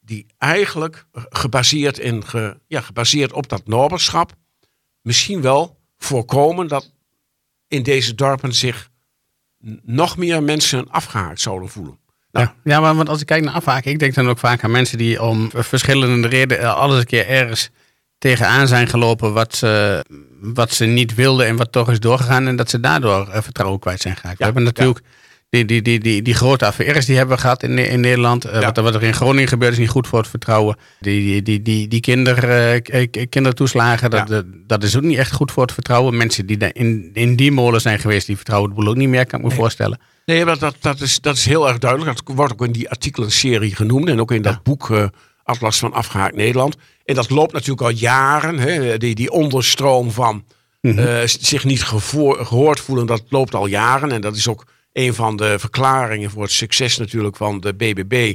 Speaker 3: die eigenlijk gebaseerd, in, ge, ja, gebaseerd op dat noberschap misschien wel voorkomen dat in deze dorpen zich nog meer mensen afgehaakt zouden voelen.
Speaker 1: Nou. Ja, ja, maar want als ik kijk naar afhaken, ik denk dan ook vaak aan mensen die om verschillende redenen alles een keer ergens tegenaan zijn gelopen wat ze, wat ze niet wilden en wat toch is doorgegaan en dat ze daardoor eh, vertrouwen kwijt zijn geraakt. we hebben natuurlijk die, die, die, die, die grote affaires die hebben we gehad in, in Nederland. Uh, wat, wat, er in Groningen gebeurt is niet goed voor het vertrouwen. Die, die, die, die, die kinder, uh, kindertoeslagen, dat, dat is ook niet echt goed voor het vertrouwen. Mensen die in, in die molen zijn geweest, die vertrouwen het boel ook niet meer, kan ik me voorstellen.
Speaker 3: Nee, maar dat, dat, is, dat is heel erg duidelijk. Dat wordt ook in die artikelenserie genoemd. En ook in dat boek uh, Atlas van Afgehaakt Nederland. En dat loopt natuurlijk al jaren. Hè, die, die onderstroom van mm zich niet gehoord voelen, dat loopt al jaren. En dat is ook een van de verklaringen voor het succes natuurlijk van de BBB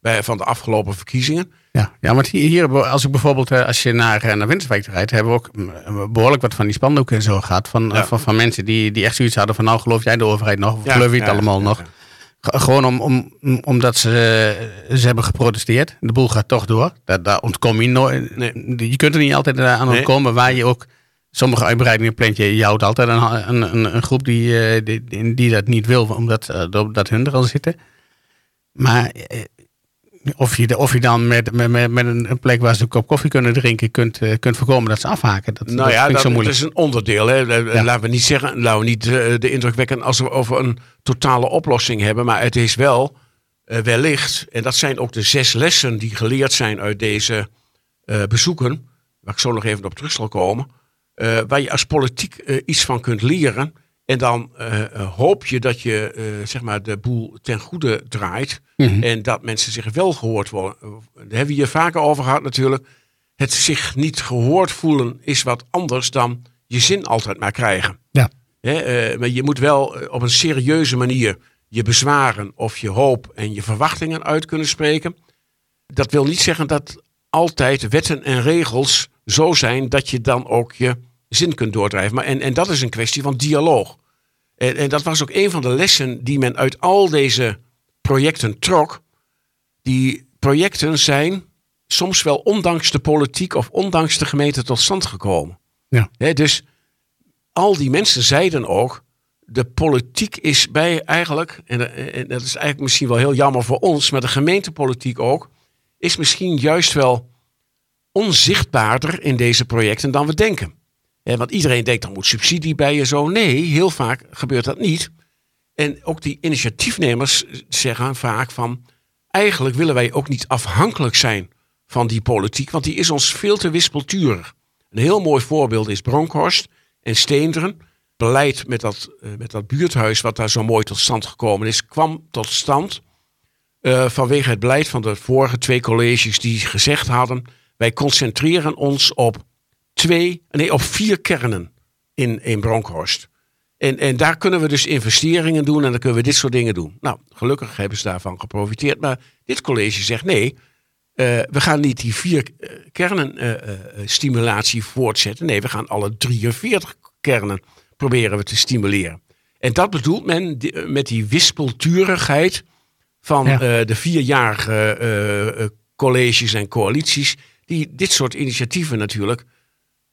Speaker 3: bij, van de afgelopen verkiezingen.
Speaker 1: Ja, ja want hier, als ik bijvoorbeeld, eh, als je naar, eh, naar Winterswijk rijdt, hebben we ook mm, behoorlijk wat van die spandoeken en zo gehad. Van, van, van, mensen die, die echt zoiets hadden van, nou geloof jij de overheid nog? Of geloof je het allemaal nog? Gewoon om, om, omdat ze, ze hebben geprotesteerd. De boel gaat toch door. Daar, daar ontkom je nooit. Nee. Je kunt er niet altijd aan ontkomen waar je ook sommige uitbreidingen plant je, je houdt altijd een, een, een groep die, eh, die, die, dat niet wil, omdat uh, dat hun er al zitten. Maar eh, of je, of je dan met, met, met een plek waar ze een kop koffie kunnen drinken kunt, kunt voorkomen dat ze afhaken. Dat,
Speaker 3: nou ja, dat, zo dat is een onderdeel. Hè. Laten we niet zeggen, laten we niet de indruk wekken als we over een totale oplossing hebben. Maar het is wel wellicht, en dat zijn ook de zes lessen die geleerd zijn uit deze bezoeken, waar ik zo nog even op terug zal komen uh, waar je als politiek uh, iets van kunt leren. En dan uh, hoop je dat je zeg maar de boel ten goede draait. Mhm. En dat mensen zich wel gehoord worden. Daar hebben we hier vaker over gehad natuurlijk. Het zich niet gehoord voelen is wat anders dan je zin altijd maar krijgen. Ja. maar je moet wel op een serieuze manier je bezwaren of je hoop en je verwachtingen uit kunnen spreken. Dat wil niet zeggen dat altijd wetten en regels zo zijn dat je dan ook je zin kunt doordrijven. Maar en, en dat is een kwestie van dialoog. En, en dat was ook een van de lessen die men uit al deze projecten trok. Die projecten zijn soms wel ondanks de politiek of ondanks de gemeente tot stand gekomen. Ja. dus al die mensen zeiden ook, de politiek is bij eigenlijk, en, en dat is eigenlijk misschien wel heel jammer voor ons, maar de gemeentepolitiek ook, is misschien juist wel onzichtbaarder in deze projecten dan we denken. want iedereen denkt, er moet subsidie bij je zo. Nee, heel vaak gebeurt dat niet. En ook die initiatiefnemers zeggen vaak van... eigenlijk willen wij ook niet afhankelijk zijn van die politiek... want die is ons veel te wispelturig. Een heel mooi voorbeeld is Bronkhorst en Steenderen. Beleid met dat, uh, met dat buurthuis wat daar zo mooi tot stand gekomen is... kwam tot stand uh, vanwege het beleid van de vorige twee colleges... die gezegd hadden wij concentreren ons op twee, nee, op vier kernen in, in Bronkhorst. En, en daar kunnen we dus investeringen doen en dan kunnen we dit soort dingen doen. Nou, gelukkig hebben ze daarvan geprofiteerd. Maar dit college zegt nee, uh, we gaan niet die vier uh, kernen uh, stimulatie voortzetten. Nee, we gaan alle 43 kernen proberen we te stimuleren. En dat bedoelt men met die wispelturigheid van de vierjarige colleges en coalities, die dit soort initiatieven natuurlijk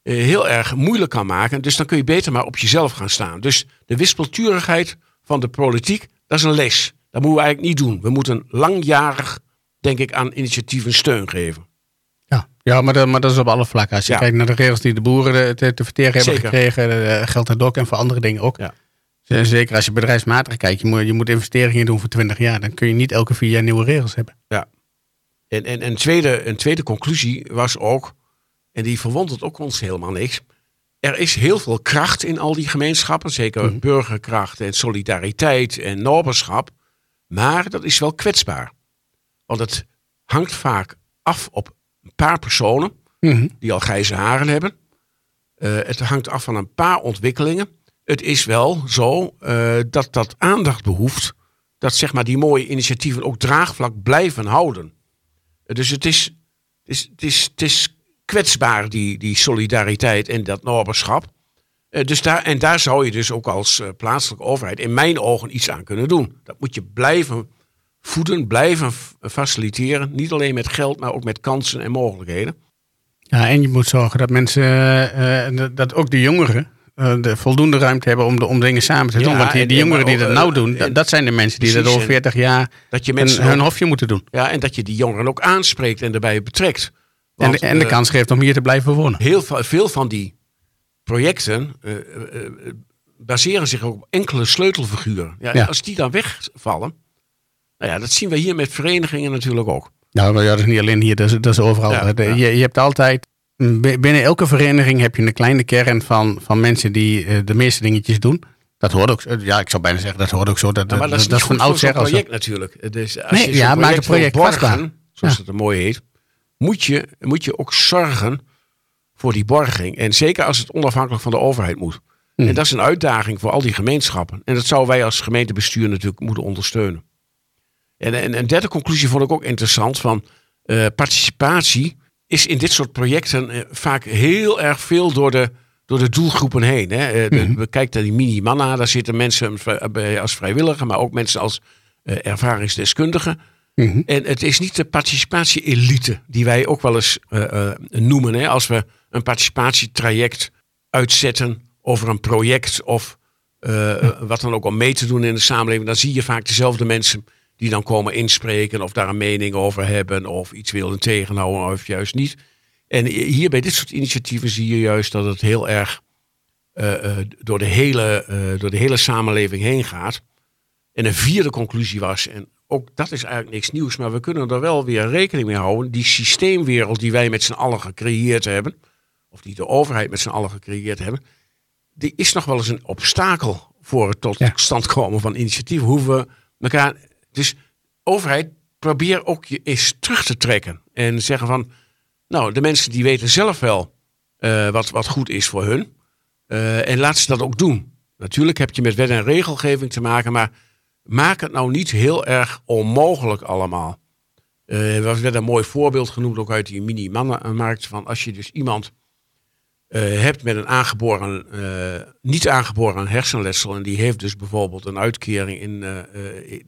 Speaker 3: heel erg moeilijk kan maken. Dus dan kun je beter maar op jezelf gaan staan. Dus de wispelturigheid van de politiek, dat is een les. Dat moeten we eigenlijk niet doen. We moeten langjarig, denk ik, aan initiatieven steun geven.
Speaker 1: Ja, ja maar, dat, maar dat is op alle vlakken. Als je kijkt naar de regels die de boeren te, te verteren hebben gekregen, uh, geldt dat ook en voor andere dingen ook. Ja. Zeker als je bedrijfsmatig kijkt, je moet, je moet investeringen doen voor 20 jaar. Dan kun je niet elke vier jaar nieuwe regels hebben.
Speaker 3: Ja. En, en, en tweede, een tweede conclusie was ook, en die verwondert ook ons helemaal niks. Er is heel veel kracht in al die gemeenschappen, zeker mhm. burgerkracht en solidariteit en noberschap. Maar dat is wel kwetsbaar. Want het hangt vaak af op een paar personen mhm. die al grijze haren hebben. Uh, het hangt af van een paar ontwikkelingen. Het is wel zo uh, dat dat aandacht behoeft. Dat zeg maar die mooie initiatieven ook draagvlak blijven houden. Dus het is, is, is, is kwetsbaar, die, die solidariteit en dat noberschap. Uh, dus daar, en daar zou je dus ook als uh, plaatselijke overheid in mijn ogen iets aan kunnen doen. Dat moet je blijven voeden, blijven faciliteren. Niet alleen met geld, maar ook met kansen en mogelijkheden.
Speaker 1: Ja, en je moet zorgen dat mensen, uh, dat ook de jongeren, de voldoende ruimte hebben om, de, om dingen samen te doen. Want die, die jongeren die dat nou doen, dat zijn de mensen die dat over 40 jaar dat je mensen hun, hofje moeten doen.
Speaker 3: Ja, en dat je die jongeren ook aanspreekt en erbij betrekt.
Speaker 1: en, de, en de kans geeft om hier te blijven wonen.
Speaker 3: Heel veel van die projecten uh, baseren zich ook op enkele sleutelfiguren. Ja, Als die dan wegvallen, nou ja, dat zien we hier met verenigingen natuurlijk ook.
Speaker 1: Nou, ja, dat is niet alleen hier, dat is, dat is overal. je, je, hebt altijd, binnen elke vereniging heb je een kleine kern van, van mensen die de meeste dingetjes doen. Dat hoort ook, ja, ik zou bijna zeggen, dat hoort ook zo. Dat,
Speaker 3: maar dat is, dat is van oudsher project natuurlijk. Dus als
Speaker 1: nee, je ja, maak het project borgen,
Speaker 3: zoals het er mooi heet, moet je, moet je ook zorgen voor die borging. En zeker als het onafhankelijk van de overheid moet. Hmm. En dat is een uitdaging voor al die gemeenschappen. En dat zouden wij als gemeentebestuur natuurlijk moeten ondersteunen. En, en een derde conclusie vond ik ook interessant van uh, participatie is in dit soort projecten uh, vaak heel erg veel door de, door de doelgroepen heen. Hè. Mm. We kijken naar die mini-manna, daar zitten mensen als vrijwilliger, maar ook mensen als ervaringsdeskundigen. Mhm. En het is niet de participatie-elite die wij ook wel eens noemen. Hè, als we een participatietraject uitzetten over een project of wat dan ook om mee te doen in de samenleving, dan zie je vaak dezelfde mensen die dan komen inspreken of daar een mening over hebben of iets willen tegenhouden of juist niet. En hier bij dit soort initiatieven zie je juist dat het heel erg uh, door, de hele, uh, door de hele samenleving heen gaat. En een vierde conclusie was, en ook dat is eigenlijk niks nieuws, maar we kunnen er wel weer rekening mee houden. Die systeemwereld die wij met z'n allen gecreëerd hebben, of die de overheid met z'n allen gecreëerd hebben, die is nog wel eens een obstakel voor het tot stand komen van initiatieven. Hoe we elkaar dus overheid, probeer ook je eens terug te trekken. En zeggen van, nou, de mensen die weten zelf wel uh, wat, wat goed is voor hun. Uh, en laat ze dat ook doen. Natuurlijk heb je met wet en regelgeving te maken, maar maak het nou niet heel erg onmogelijk allemaal. Uh, er werd een mooi voorbeeld genoemd, ook uit die mini-mannenmarkt. Van als je dus iemand hebt met een aangeboren, niet aangeboren hersenletsel. En die heeft dus bijvoorbeeld een uitkering in, in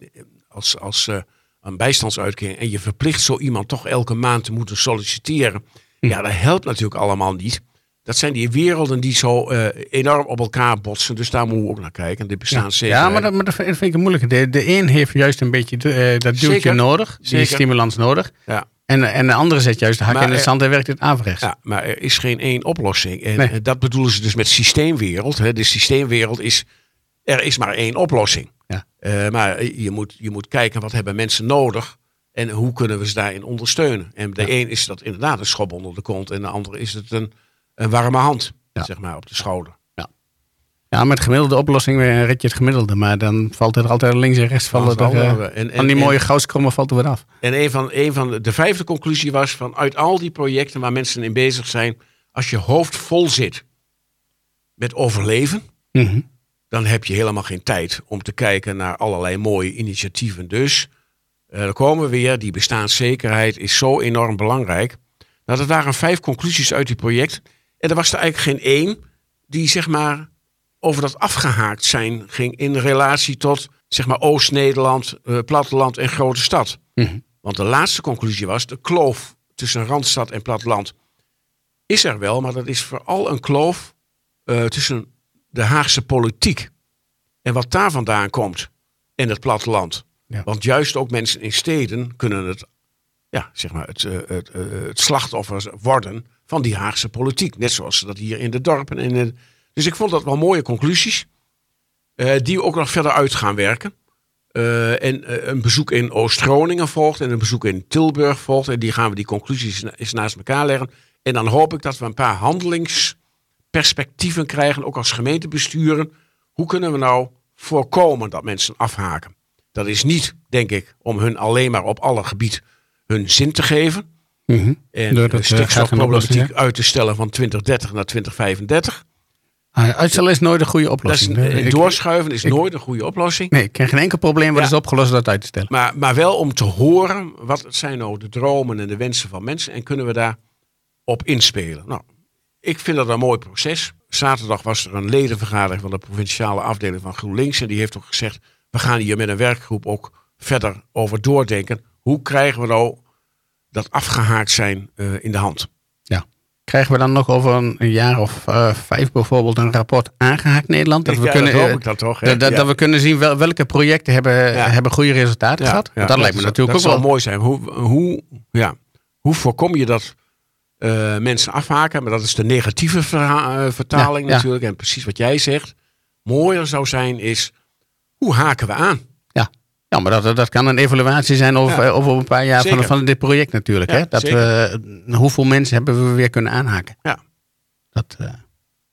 Speaker 3: als, als uh, een bijstandsuitkering en je verplicht zo iemand toch elke maand te moeten solliciteren. Hm. Ja, dat helpt natuurlijk allemaal niet. Dat zijn die werelden die zo uh, enorm op elkaar botsen. Dus daar moeten we ook naar kijken. Dit bestaan
Speaker 1: ja,
Speaker 3: zeker.
Speaker 1: Ja, maar dat, maar dat vind ik moeilijk. De, de een heeft juist een beetje uh, dat duwtje nodig. Die stimulans nodig. Ja. En, en de andere zet juist de hak in de zand en werkt het averechts.
Speaker 3: Ja, maar er is geen één oplossing. En nee. dat bedoelen ze dus met systeemwereld. Hè. De systeemwereld is, er is maar één oplossing. Ja. Uh, maar je moet, je moet kijken wat hebben mensen nodig en hoe kunnen we ze daarin ondersteunen. En de een is dat inderdaad een schop onder de kont en de andere is het een, een warme hand zeg maar, op de schouder.
Speaker 1: Ja. ja, met gemiddelde oplossing red je het gemiddelde. Maar dan valt er altijd links en rechts vallen er, uh, en, en, die mooie goudskrommen valt er weer af.
Speaker 3: En een van, een van de, de vijfde conclusie was van uit al die projecten waar mensen in bezig zijn, als je hoofd vol zit met overleven, mm dan heb je helemaal geen tijd om te kijken naar allerlei mooie initiatieven. Dus uh, komen we weer, die bestaanszekerheid is zo enorm belangrijk. Nou, dat waren vijf conclusies uit die project. En er was er eigenlijk geen één die zeg maar over dat afgehaakt zijn ging in relatie tot zeg maar Oost-Nederland, uh, platteland en grote stad. Mhm. Want de laatste conclusie was de kloof tussen Randstad en platteland is er wel, maar dat is vooral een kloof uh, tussen de Haagse politiek en wat daar vandaan komt in het platteland. Want juist ook mensen in steden kunnen het, ja, zeg maar het, uh, het, het slachtoffer worden van die Haagse politiek. Net zoals ze dat hier in de dorpen. In de... Dus ik vond dat wel mooie conclusies. Uh, die ook nog verder uit gaan werken. En een bezoek in Oost-Groningen volgt en een bezoek in Tilburg volgt. En die gaan we die conclusies eens naast elkaar leggen. En dan hoop ik dat we een paar handelingsperspectieven krijgen, ook als gemeentebesturen. Hoe kunnen we nou voorkomen dat mensen afhaken? Dat is niet, denk ik, om hun alleen maar op alle gebied hun zin te geven. Mm En de stikstofproblematiek uit te stellen van 2030 naar 2035.
Speaker 4: Ah, uitstel is nooit een goede oplossing.
Speaker 3: Is, doorschuiven is nooit een goede oplossing.
Speaker 4: Nee, ik ken geen enkel probleem wat is opgelost dat uit te stellen.
Speaker 3: Maar, maar wel om te horen, wat zijn nou de dromen en de wensen van mensen en kunnen we daar op inspelen. Nou, ik vind dat een mooi proces. Zaterdag was er een ledenvergadering van de provinciale afdeling van GroenLinks en die heeft ook gezegd, we gaan hier met een werkgroep ook verder over doordenken. Hoe krijgen we nou dat afgehaakt zijn uh, in de hand?
Speaker 4: Krijgen we dan nog over een jaar of uh, vijf bijvoorbeeld een rapport aangehaakt Nederland?
Speaker 3: Dat we, kunnen, dat, dan toch,
Speaker 4: dat, dat, we kunnen zien wel, welke projecten hebben, hebben goede resultaten gehad. dat lijkt me natuurlijk ook
Speaker 3: wel. mooi zijn. Hoe, hoe, ja, hoe voorkom je dat uh, mensen afhaken? Maar dat is de negatieve uh, vertaling natuurlijk. En precies wat jij zegt. Mooier zou zijn is, hoe haken we aan?
Speaker 4: Ja, maar dat, dat kan een evaluatie zijn over, over een paar jaar van, van dit project natuurlijk. hè? Dat we, hoeveel mensen hebben we weer kunnen aanhaken?
Speaker 3: Ja.
Speaker 4: Dat, uh,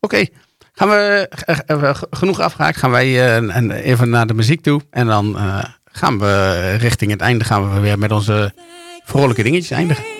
Speaker 4: Oké, gaan we uh, genoeg afgehaakt. Gaan wij uh, even naar de muziek toe. En dan gaan we richting het einde gaan we weer met onze vrolijke dingetjes eindigen.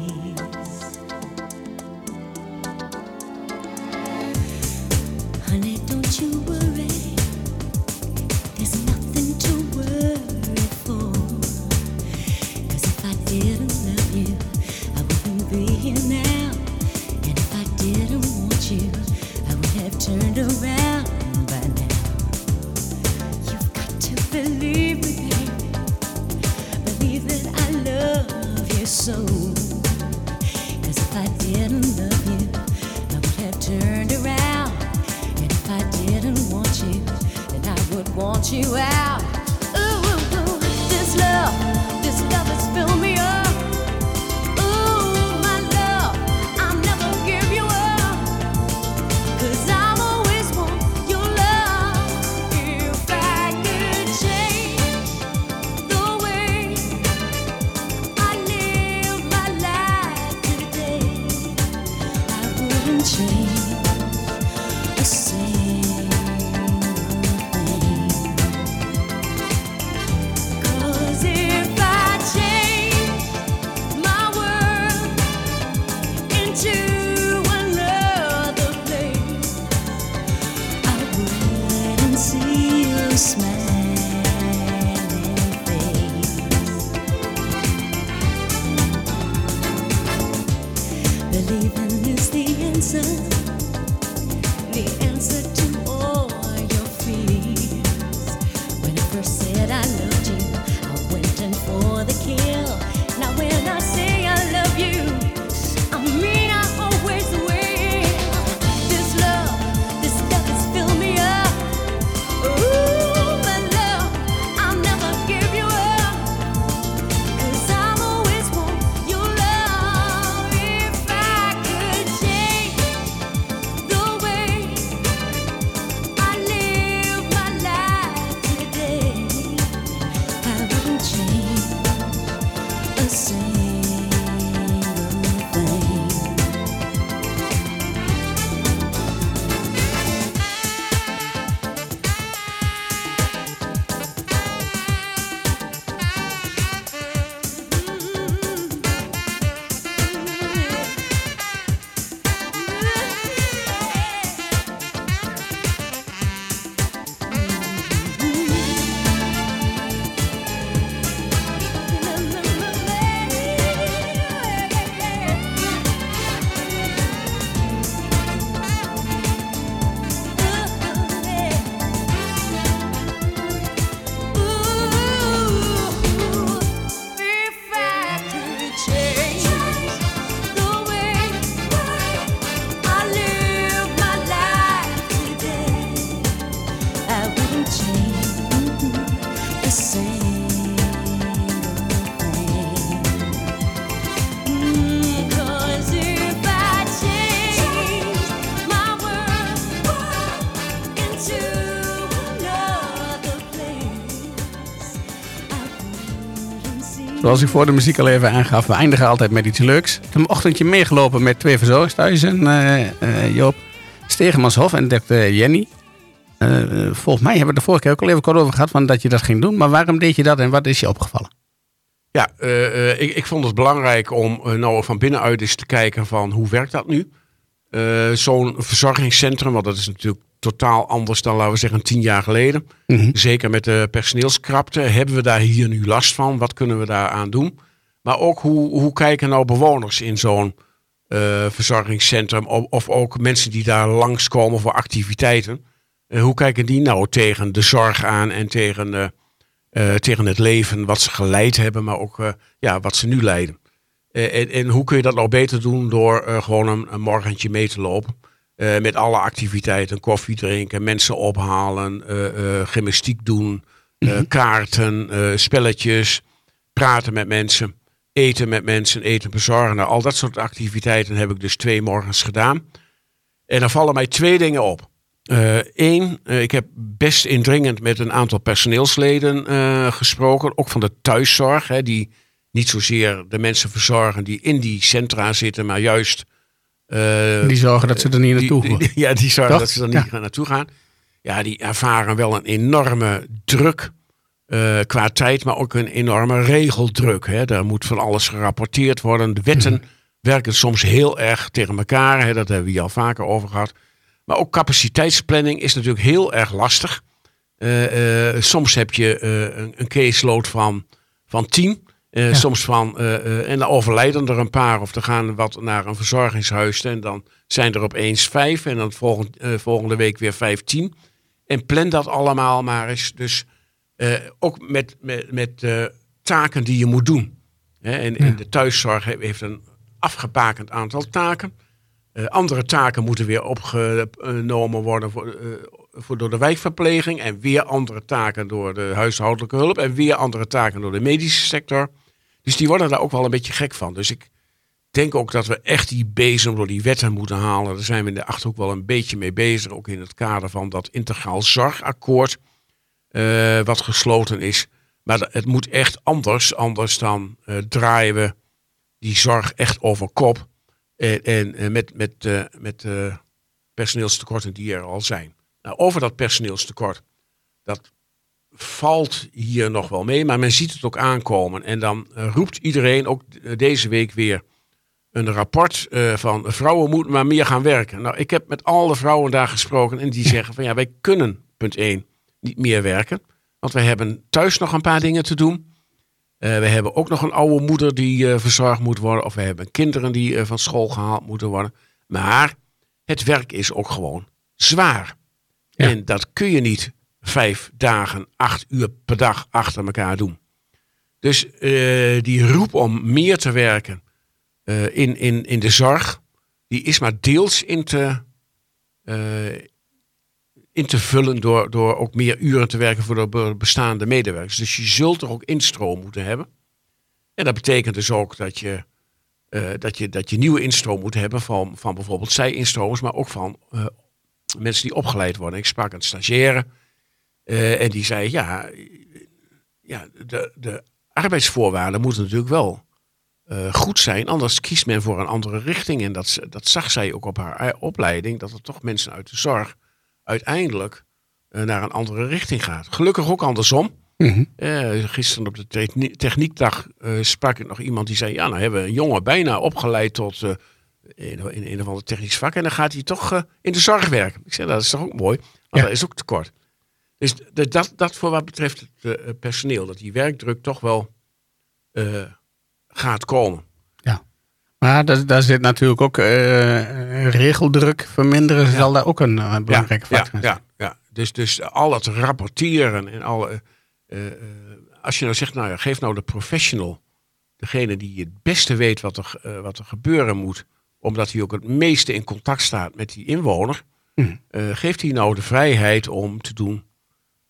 Speaker 4: so. Cause if I didn't love you, I would have turned around. And if I didn't want you, then I would want you out. And change a thing.
Speaker 1: Zoals ik voor de muziek al even aangaf, we eindigen altijd met iets leuks. Ik een ochtendje meegelopen met twee verzorgingsthuizen, uh, Joop. Stegenmanshof en dokter Jenny. Uh, volgens mij hebben we de vorige keer ook al even kort over gehad van dat je dat ging doen. Maar waarom deed je dat en wat is je opgevallen?
Speaker 3: Ja, uh, ik, ik, vond het belangrijk om nou van binnenuit eens te kijken van hoe werkt dat nu? Zo'n verzorgingscentrum, want dat is natuurlijk totaal anders dan, laten we zeggen, tien jaar geleden. Mhm. Zeker met de personeelskrapte. Hebben we daar hier nu last van? Wat kunnen we daar aan doen? Maar ook hoe, hoe kijken nou bewoners in zo'n uh, verzorgingscentrum? Of, of, ook mensen die daar langskomen voor activiteiten. Uh, hoe kijken die nou tegen de zorg aan en tegen, uh, tegen het leven wat ze geleid hebben, maar ook ja, wat ze nu leiden? En, en, hoe kun je dat nou beter doen door gewoon een, een morgentje mee te lopen? Uh, met alle activiteiten, koffie drinken, mensen ophalen, uh, uh, gymnastiek doen, mm kaarten, spelletjes, praten met mensen, eten met mensen, eten bezorgen. Nou, al dat soort activiteiten heb ik dus twee morgens gedaan. En dan vallen mij twee dingen op. Eén, ik heb best indringend met een aantal personeelsleden gesproken, ook van de thuiszorg, hè, die niet zozeer de mensen verzorgen die in die centra zitten, maar juist
Speaker 1: uh, die zorgen dat ze er niet naartoe gaan. (laughs)
Speaker 3: ja, die zorgen dat ze er niet ja. naartoe gaan. Ja, die ervaren wel een enorme druk uh, qua tijd, maar ook een enorme regeldruk. Hè. Daar moet van alles gerapporteerd worden. De wetten mhm. werken soms heel erg tegen elkaar. Hè. Dat hebben we hier al vaker over gehad. Maar ook capaciteitsplanning is natuurlijk heel erg lastig. Uh, soms heb je een, een caseload van, van tien. Uh, Soms van, uh, en dan overlijden er een paar of er gaan wat naar een verzorgingshuis en dan zijn er opeens vijf en dan volgend, volgende week weer vijftien. En plan dat allemaal maar eens. Dus ook met, met, met taken die je moet doen. Hè? En, en, de thuiszorg heeft een afgebakend aantal taken. andere taken moeten weer opgenomen worden voor, voor, door de wijkverpleging. En weer andere taken door de huishoudelijke hulp. En weer andere taken door de medische sector. Dus die worden daar ook wel een beetje gek van. Dus ik denk ook dat we echt die bezem door die wetten moeten halen. Daar zijn we in de Achterhoek wel een beetje mee bezig. Ook in het kader van dat integraal zorgakkoord. Uh, wat gesloten is. Maar het moet echt anders. Anders dan uh, draaien we die zorg echt over kop. En, en uh, met, met, met personeelstekorten die er al zijn. Nou, over dat personeelstekort. Dat valt hier nog wel mee, maar men ziet het ook aankomen. En dan eh, roept iedereen, ook deze week weer, een rapport uh, van vrouwen moeten maar meer gaan werken. Nou, ik heb met alle vrouwen daar gesproken en die (laughs) zeggen van ja, wij kunnen, punt 1, niet meer werken. Want wij hebben thuis nog een paar dingen te doen. Uh, we hebben ook nog een oude moeder die uh, verzorgd moet worden. Of we hebben kinderen die van school gehaald moeten worden. Maar het werk is ook gewoon zwaar. En dat kun je niet vijf dagen, acht uur per dag achter elkaar doen. Dus uh, die roep om meer te werken uh, in, in, in de zorg, die is maar deels in te, uh, in te vullen door, door ook meer uren te werken voor de bestaande medewerkers. Dus je zult er ook instroom moeten hebben. En dat betekent dus ook dat je, dat je, dat je nieuwe instroom moet hebben van, van bijvoorbeeld zij-instromers, maar ook van mensen die opgeleid worden. Ik sprak een stagiaire uh, en die zei, ja, ja de, de arbeidsvoorwaarden moeten natuurlijk wel uh, goed zijn. Anders kiest men voor een andere richting. En dat, dat zag zij ook op haar opleiding. Dat er toch mensen uit de zorg uiteindelijk uh, naar een andere richting gaat. Gelukkig ook andersom. Mm -hmm. gisteren op de techniekdag sprak ik nog iemand die zei... ja, nou hebben we een jongen bijna opgeleid tot in, in, een of ander technisch vak... en dan gaat hij toch in de zorg werken. Ik zei, dat is toch ook mooi? Maar dat is ook tekort. Dus dat, dat voor wat betreft het uh, personeel, dat die werkdruk toch wel uh, gaat komen.
Speaker 1: Ja, maar daar, daar zit natuurlijk ook uh, regeldruk verminderen, ja. zal daar ook een belangrijke
Speaker 3: ja, factor
Speaker 1: ja,
Speaker 3: ja, ja, dus, dus al het rapporteren en alle. als je nou zegt, nou ja, geef nou de professional, degene die het beste weet wat er, wat er gebeuren moet, omdat hij ook het meeste in contact staat met die inwoner. Mm. geeft hij nou de vrijheid om te doen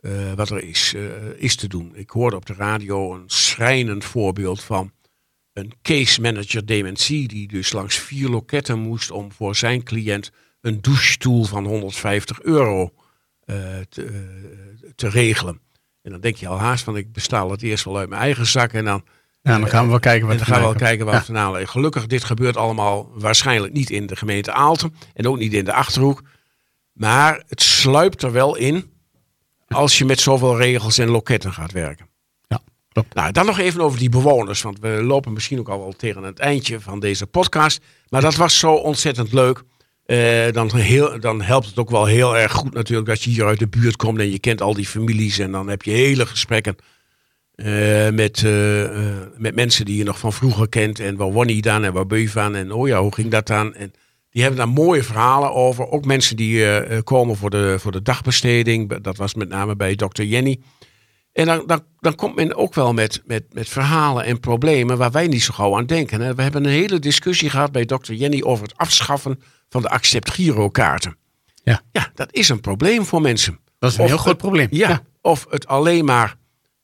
Speaker 3: uh, wat er is, uh, is te doen. Ik hoorde op de radio een schrijnend voorbeeld van een case manager dementie die dus langs vier loketten moest om voor zijn cliënt een douchestoel van 150 euro uh, te, te, regelen. En dan denk je al haast van ik bestaal het eerst wel uit mijn eigen zak en dan
Speaker 1: Ja, dan gaan we wel kijken wat
Speaker 3: we gaan we wel kijken wat we. Gelukkig, dit gebeurt allemaal waarschijnlijk niet in de gemeente Aalten. En ook niet in de Achterhoek. Maar het sluipt er wel in als je met zoveel regels en loketten gaat werken.
Speaker 1: Ja, klopt.
Speaker 3: Nou, dan nog even over die bewoners. Want we lopen misschien ook al wel tegen het eindje van deze podcast. Maar dat was zo ontzettend leuk. Uh, dan, heel, dan helpt het ook wel heel erg goed natuurlijk dat je hier uit de buurt komt en je kent al die families. En dan heb je hele gesprekken uh, met, uh, met mensen die je nog van vroeger kent. En waar woon je dan en waar ben je van? En oh ja, hoe ging dat dan? En die hebben daar mooie verhalen over. Ook mensen die komen voor de, voor de dagbesteding. Dat was met name bij dokter Jenny. En dan, dan, dan komt men ook wel met, met, met verhalen en problemen waar wij niet zo gauw aan denken. Hè. We hebben een hele discussie gehad bij dokter Jenny over het afschaffen van de accept girokaarten.
Speaker 1: Ja.
Speaker 3: ja, dat is een probleem voor mensen.
Speaker 1: Dat is een heel groot probleem.
Speaker 3: Ja, of het alleen maar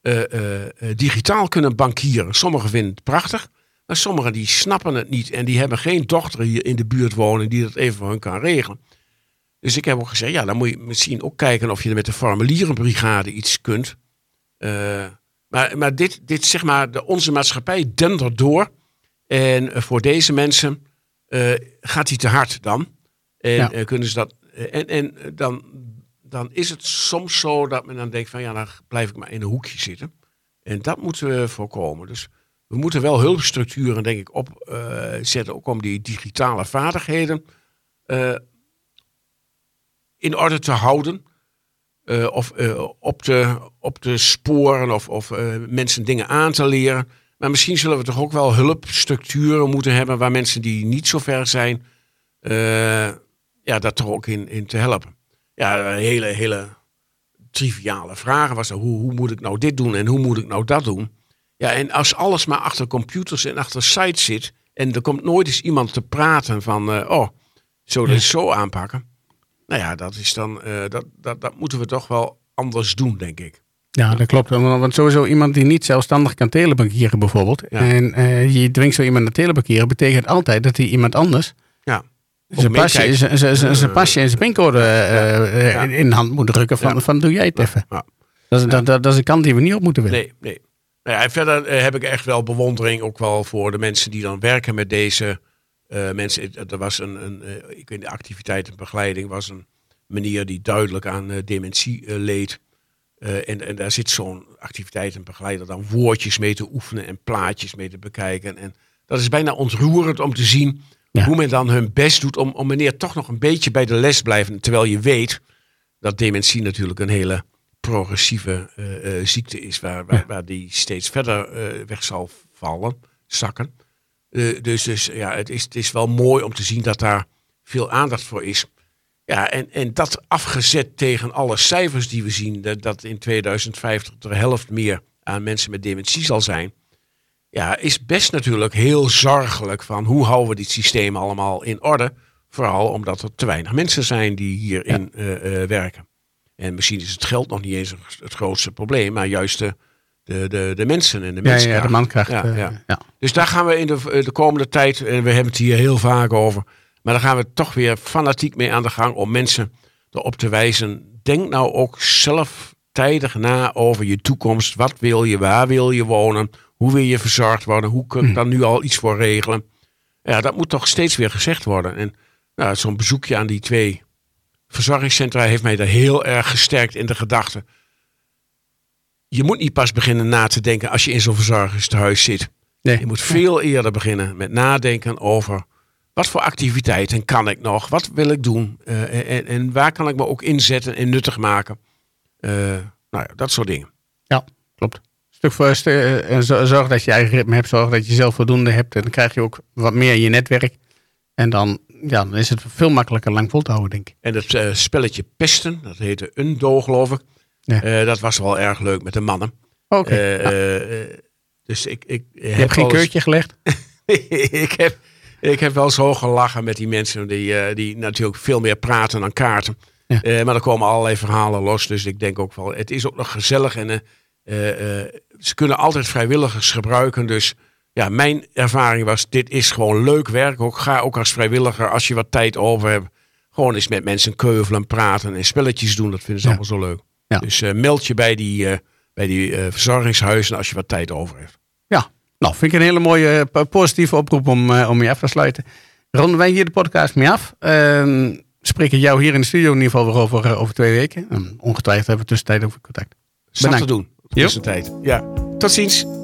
Speaker 3: uh, uh, digitaal kunnen bankieren. Sommigen vinden het prachtig, maar sommigen die snappen het niet en die hebben geen dochter hier in de buurt wonen die dat even voor hun kan regelen. Dus ik heb ook gezegd, ja, dan moet je misschien ook kijken of je met de formulierenbrigade iets kunt. maar maar dit, dit, zeg maar, de, onze maatschappij dendert door. En voor deze mensen uh, gaat hij te hard dan? En ja. uh, kunnen ze dat. En en dan, dan is het soms zo dat men dan denkt van ja, dan blijf ik maar in een hoekje zitten. En dat moeten we voorkomen. Dus we moeten wel hulpstructuren, denk ik, opzetten, ook om die digitale vaardigheden in orde te houden. of op, te, op te sporen of, of mensen dingen aan te leren. Maar misschien zullen we toch ook wel hulpstructuren moeten hebben waar mensen die niet zo ver zijn, uh, ja, dat toch ook in, in te helpen. Ja, hele, hele triviale vragen was er. Hoe, hoe moet ik nou dit doen en hoe moet ik nou dat doen? Ja, en als alles maar achter computers en achter sites zit en er komt nooit eens iemand te praten van, uh, oh, zullen we zo aanpakken? Nou ja, dat is dan, uh, dat, dat, dat moeten we toch wel anders doen, denk ik.
Speaker 1: Ja, dat klopt. Want sowieso iemand die niet zelfstandig kan telebankieren bijvoorbeeld. En uh, je dwingt zo iemand naar telebankieren, betekent altijd dat hij iemand anders
Speaker 3: ja.
Speaker 1: zijn pasje, zijn pasje en zijn pincode uh, ja. in hand moet drukken van, van doe jij het even. Dat, is, dat, dat, dat is een kant die we niet op moeten willen.
Speaker 3: Nee, nee. Nou ja, en verder heb ik echt wel bewondering ook wel voor de mensen die dan werken met deze uh, mensen. Er was een, een ik weet de activiteitenbegeleiding was een meneer die duidelijk aan dementie leed. En, en daar zit zo'n activiteit en begeleider dan woordjes mee te oefenen en plaatjes mee te bekijken. En dat is bijna ontroerend om te zien hoe men dan hun best doet om, om meneer toch nog een beetje bij de les blijven. Terwijl je weet dat dementie natuurlijk een hele progressieve uh, uh, ziekte is, waar, waar, waar, die steeds verder weg zal vallen, zakken. dus dus ja, het is, het is wel mooi om te zien dat daar veel aandacht voor is. Ja, en, en dat afgezet tegen alle cijfers die we zien, dat, dat in 2050 de helft meer aan mensen met dementie zal zijn. Ja, is best natuurlijk heel zorgelijk van hoe houden we dit systeem allemaal in orde. Vooral omdat er te weinig mensen zijn die hierin ja. uh, uh, werken. En misschien is het geld nog niet eens het grootste probleem, maar juist de, de, de, de mensen en de mensen.
Speaker 1: Ja, ja, de mankracht.
Speaker 3: Ja, ja. ja, Dus daar gaan we in de, de komende tijd, en we hebben het hier heel vaak over, maar dan gaan we toch weer fanatiek mee aan de gang om mensen erop te wijzen. Denk nou ook zelf tijdig na over je toekomst. Wat wil je? Waar wil je wonen? Hoe wil je verzorgd worden? Hoe kun je hm. daar nu al iets voor regelen? Ja, dat moet toch steeds weer gezegd worden. En nou, zo'n bezoekje aan die twee verzorgingscentra heeft mij daar heel erg gesterkt in de gedachte. Je moet niet pas beginnen na te denken als je in zo'n verzorgingstehuis zit. Nee. Je moet veel eerder beginnen met nadenken over wat voor activiteiten kan ik nog? Wat wil ik doen? Uh, en, en, waar kan ik me ook inzetten en nuttig maken? Uh, nou ja, dat soort dingen.
Speaker 1: Ja, klopt. Stuk voor stuk, uh, zorg dat je eigen ritme hebt, zorg dat je zelf voldoende hebt. En dan krijg je ook wat meer in je netwerk. En dan, ja, dan is het veel makkelijker lang vol te houden, denk ik.
Speaker 3: En het spelletje pesten, dat heette Undo, geloof ik. Ja. dat was wel erg leuk met de mannen.
Speaker 1: Oké. Okay.
Speaker 3: Ja. dus ik, ik
Speaker 1: je hebt geen keurtje gelegd? (laughs)
Speaker 3: ik heb ik heb wel zo gelachen met die mensen die, die natuurlijk veel meer praten dan kaarten. Ja. Maar er komen allerlei verhalen los. Dus ik denk ook wel, het is ook nog gezellig. En ze kunnen altijd vrijwilligers gebruiken. Dus ja, mijn ervaring was, dit is gewoon leuk werk. Ook, ga ook als vrijwilliger, als je wat tijd over hebt. Gewoon eens met mensen keuvelen, praten en spelletjes doen. Dat vinden ze ja. allemaal zo leuk. Ja. Dus meld je bij die, bij die verzorgingshuizen als je wat tijd over hebt.
Speaker 1: Ja, Nou, vind ik een hele mooie positieve oproep om, om je af te sluiten. Ronden wij hier de podcast mee af. Uh, spreken jou hier in de studio in ieder geval weer over, over twee weken. ongetwijfeld hebben we tussentijd over contact.
Speaker 3: Bedankt. te doen. Tussentijd. Ja. Tot ziens.